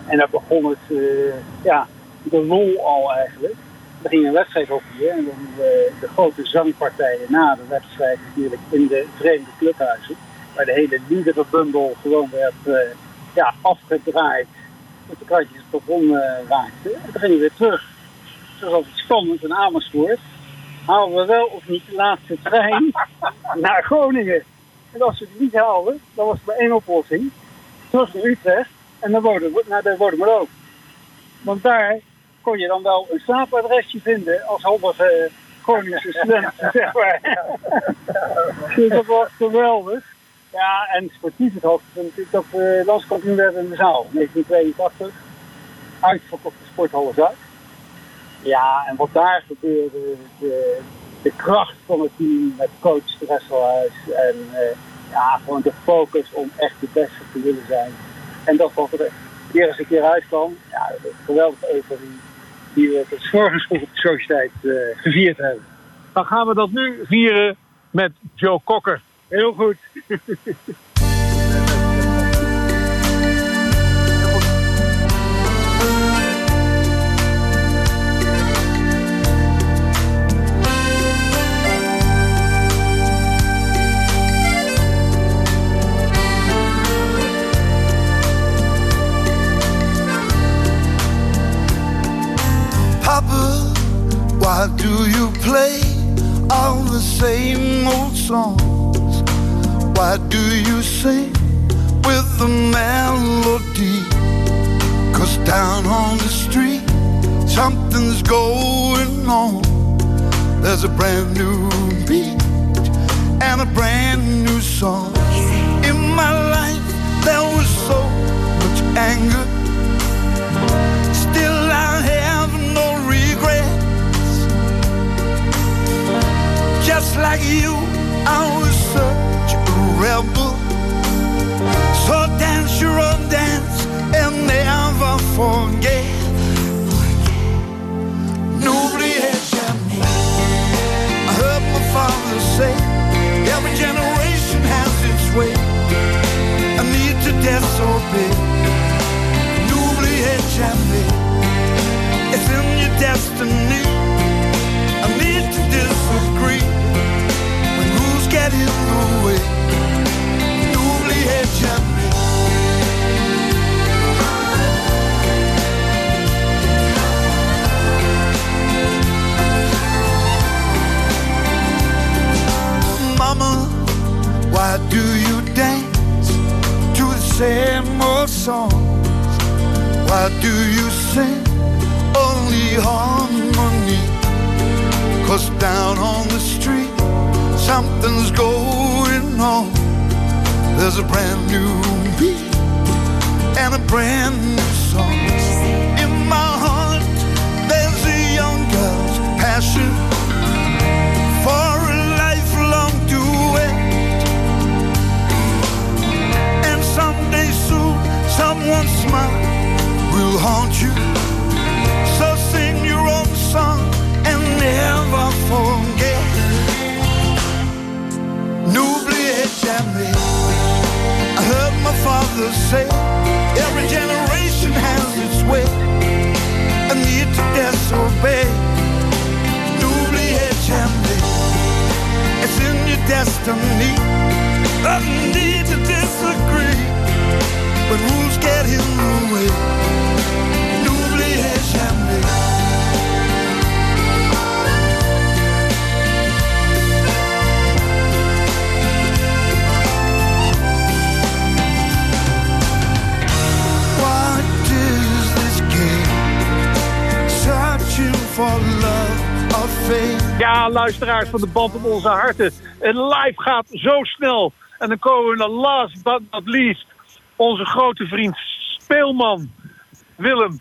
En daar begon het, eh, ja, de lol al eigenlijk. We gingen een wedstrijd hockeyen en dan eh, de grote zangpartijen na de wedstrijd natuurlijk in de Verenigde Clubhuizen. Waar de hele liederenbundel gewoon werd eh, ja, afgedraaid. Tot de kratjes het plafond eh, raakten. En toen gingen we weer terug. Het was altijd spannend in Amersfoort. Halen we wel of niet de laatste trein *laughs* naar Groningen? En als we die niet haalden, dan was er maar één oplossing. Terug naar Utrecht en Wodem- naar de ook. Want daar kon je dan wel een slaapadresje vinden als halve Groningse *laughs* student, zeg maar. *laughs* dus dat was geweldig. Ja, en sportief het hoogte is dat we landskampioen werden in de zaal, 1982. Uitverkochte sporthallen Zuid. Ja, en wat daar gebeurde, de, de kracht van het team met coach Dresselhuis en eh, ja, gewoon de focus om echt de beste te willen zijn. En dat wat er weer eens een keer uitkwam, ja, geweldige euforie die we tot zorgens vroeg op de sociëteit eh, gevierd hebben. Dan gaan we dat nu vieren met Joe Cocker. Heel goed. *laughs* songs? Why do you sing with the melody? Cause down on the street, something's going on. There's a brand new beat and a brand new song. In my life, there was so much anger. Still, I have no regrets. Just like you, I was such a rebel. So dance your own dance and never forget. Me. I heard my father say, every generation has its way. I need to disobey. It's in your destiny. Mama, why do you dance to the same old songs? Why do you sing only harmony? Cause down on the street, something's going on. There's a brand new beat and a brand new song. In my heart, there's a young girl's passion for a lifelong duet. And someday soon, someone's smile will haunt you. Father say, every generation has its way. I need to disobey. N'oubliez jamais. It's in your destiny. I need to disagree. But rules get in the way. N'oubliez jamais. Ja, luisteraars van de band om onze harten. Het live gaat zo snel. En dan komen we naar last but not least. Onze grote vriend Speelman. Willem,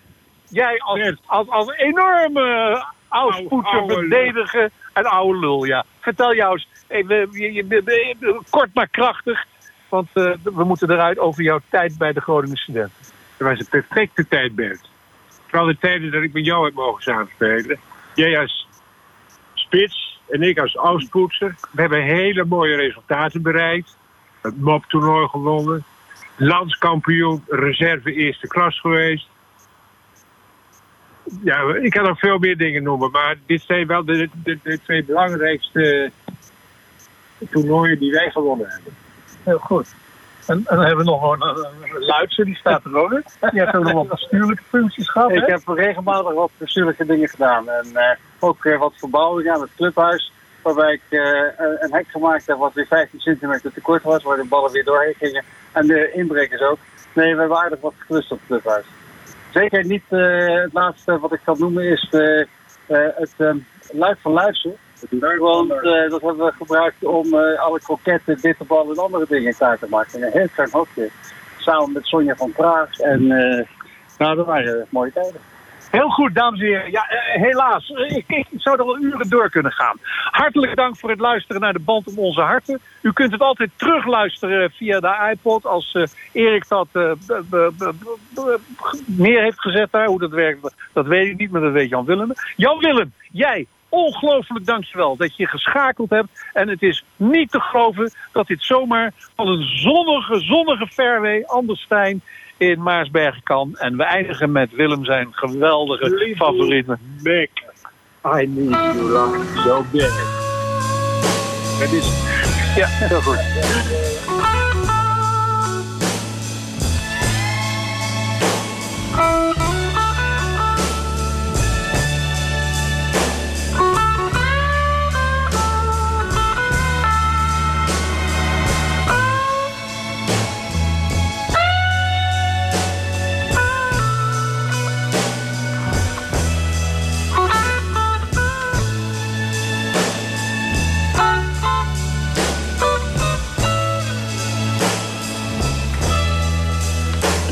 jij als, als, als enorme oudpoetser, oude lul. verdediger en oude lul. Ja. Vertel jou eens, even, je, je- je- je- kort maar krachtig. Want eh, we moeten eruit over jouw tijd bij de Groningen Studenten. Was een perfecte tijdbeeld. Vooral de tijden dat ik met jou heb mogen samenspelen. Jij als spits en ik als oudpoetser. We hebben hele mooie resultaten bereikt. Het moptoernooi gewonnen. Landskampioen, reserve eerste klas geweest. Ja, ik kan nog veel meer dingen noemen. Maar dit zijn wel de, de twee belangrijkste toernooien die wij gewonnen hebben. Heel goed. En, en dan hebben we nog een, een, Luitser, die staat er ook. Die heeft ook nog wat bestuurlijke functies gehad. Ik hè? heb regelmatig wat bestuurlijke dingen gedaan. En eh, ook wat verbouwingen aan het clubhuis. Waarbij ik eh, een hek gemaakt heb wat weer 15 centimeter te kort was. Waar de ballen weer doorheen gingen. En de inbrekers ook. Nee, we hebben aardig wat geklust op het clubhuis. Zeker niet eh, het laatste wat ik kan noemen is het eh, luik van luisteren. Want eh, dat hebben we gebruikt om eh, alle kroketten, bitterballen en andere dingen klaar te maken. Een heel klein hokje. Samen met Sonja van Praag. En eh, nou, dat waren mooie tijden. Heel goed, dames en heren. Ja, helaas, ik, zou er al uren door kunnen gaan. Hartelijk dank voor het luisteren naar de Band om Onze Harten. U kunt het altijd terugluisteren via de iPod als Erik dat neer heeft gezet daar. Hoe dat werkt, dat weet ik niet, maar dat weet Jan Willem. Jan Willem, jij, ongelooflijk dankjewel dat je geschakeld hebt. En het is niet te geloven dat dit zomaar van een zonnige, zonnige fairway, Anderstein in Maarsbergen kan. En we eindigen met Willem zijn geweldige favoriete. Mick, I need you like so big. Het is... Ja, heel goed.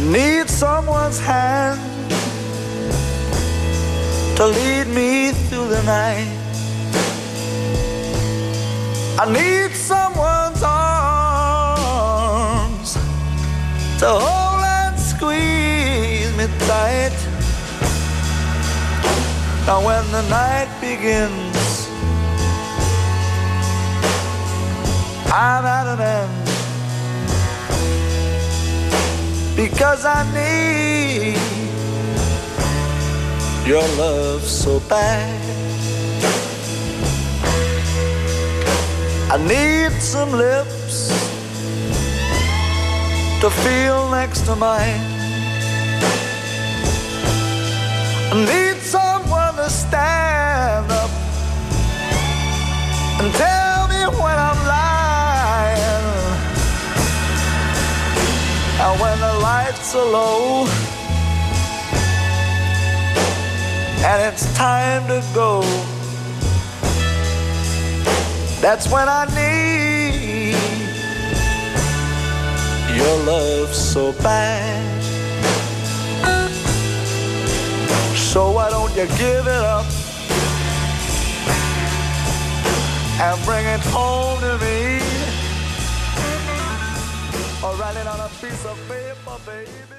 Need someone's hand to lead me through the night. I need someone's arms to hold and squeeze me tight. Now, when the night begins, I'm at an end because I need your love so bad. I need some lips to feel next to mine. I need someone to stand up and tell me when I'm lying. And when the lights are low and it's time to go, that's when I need your love so bad. So why don't you give it up and bring it home to me? Or write it on a piece of paper, baby.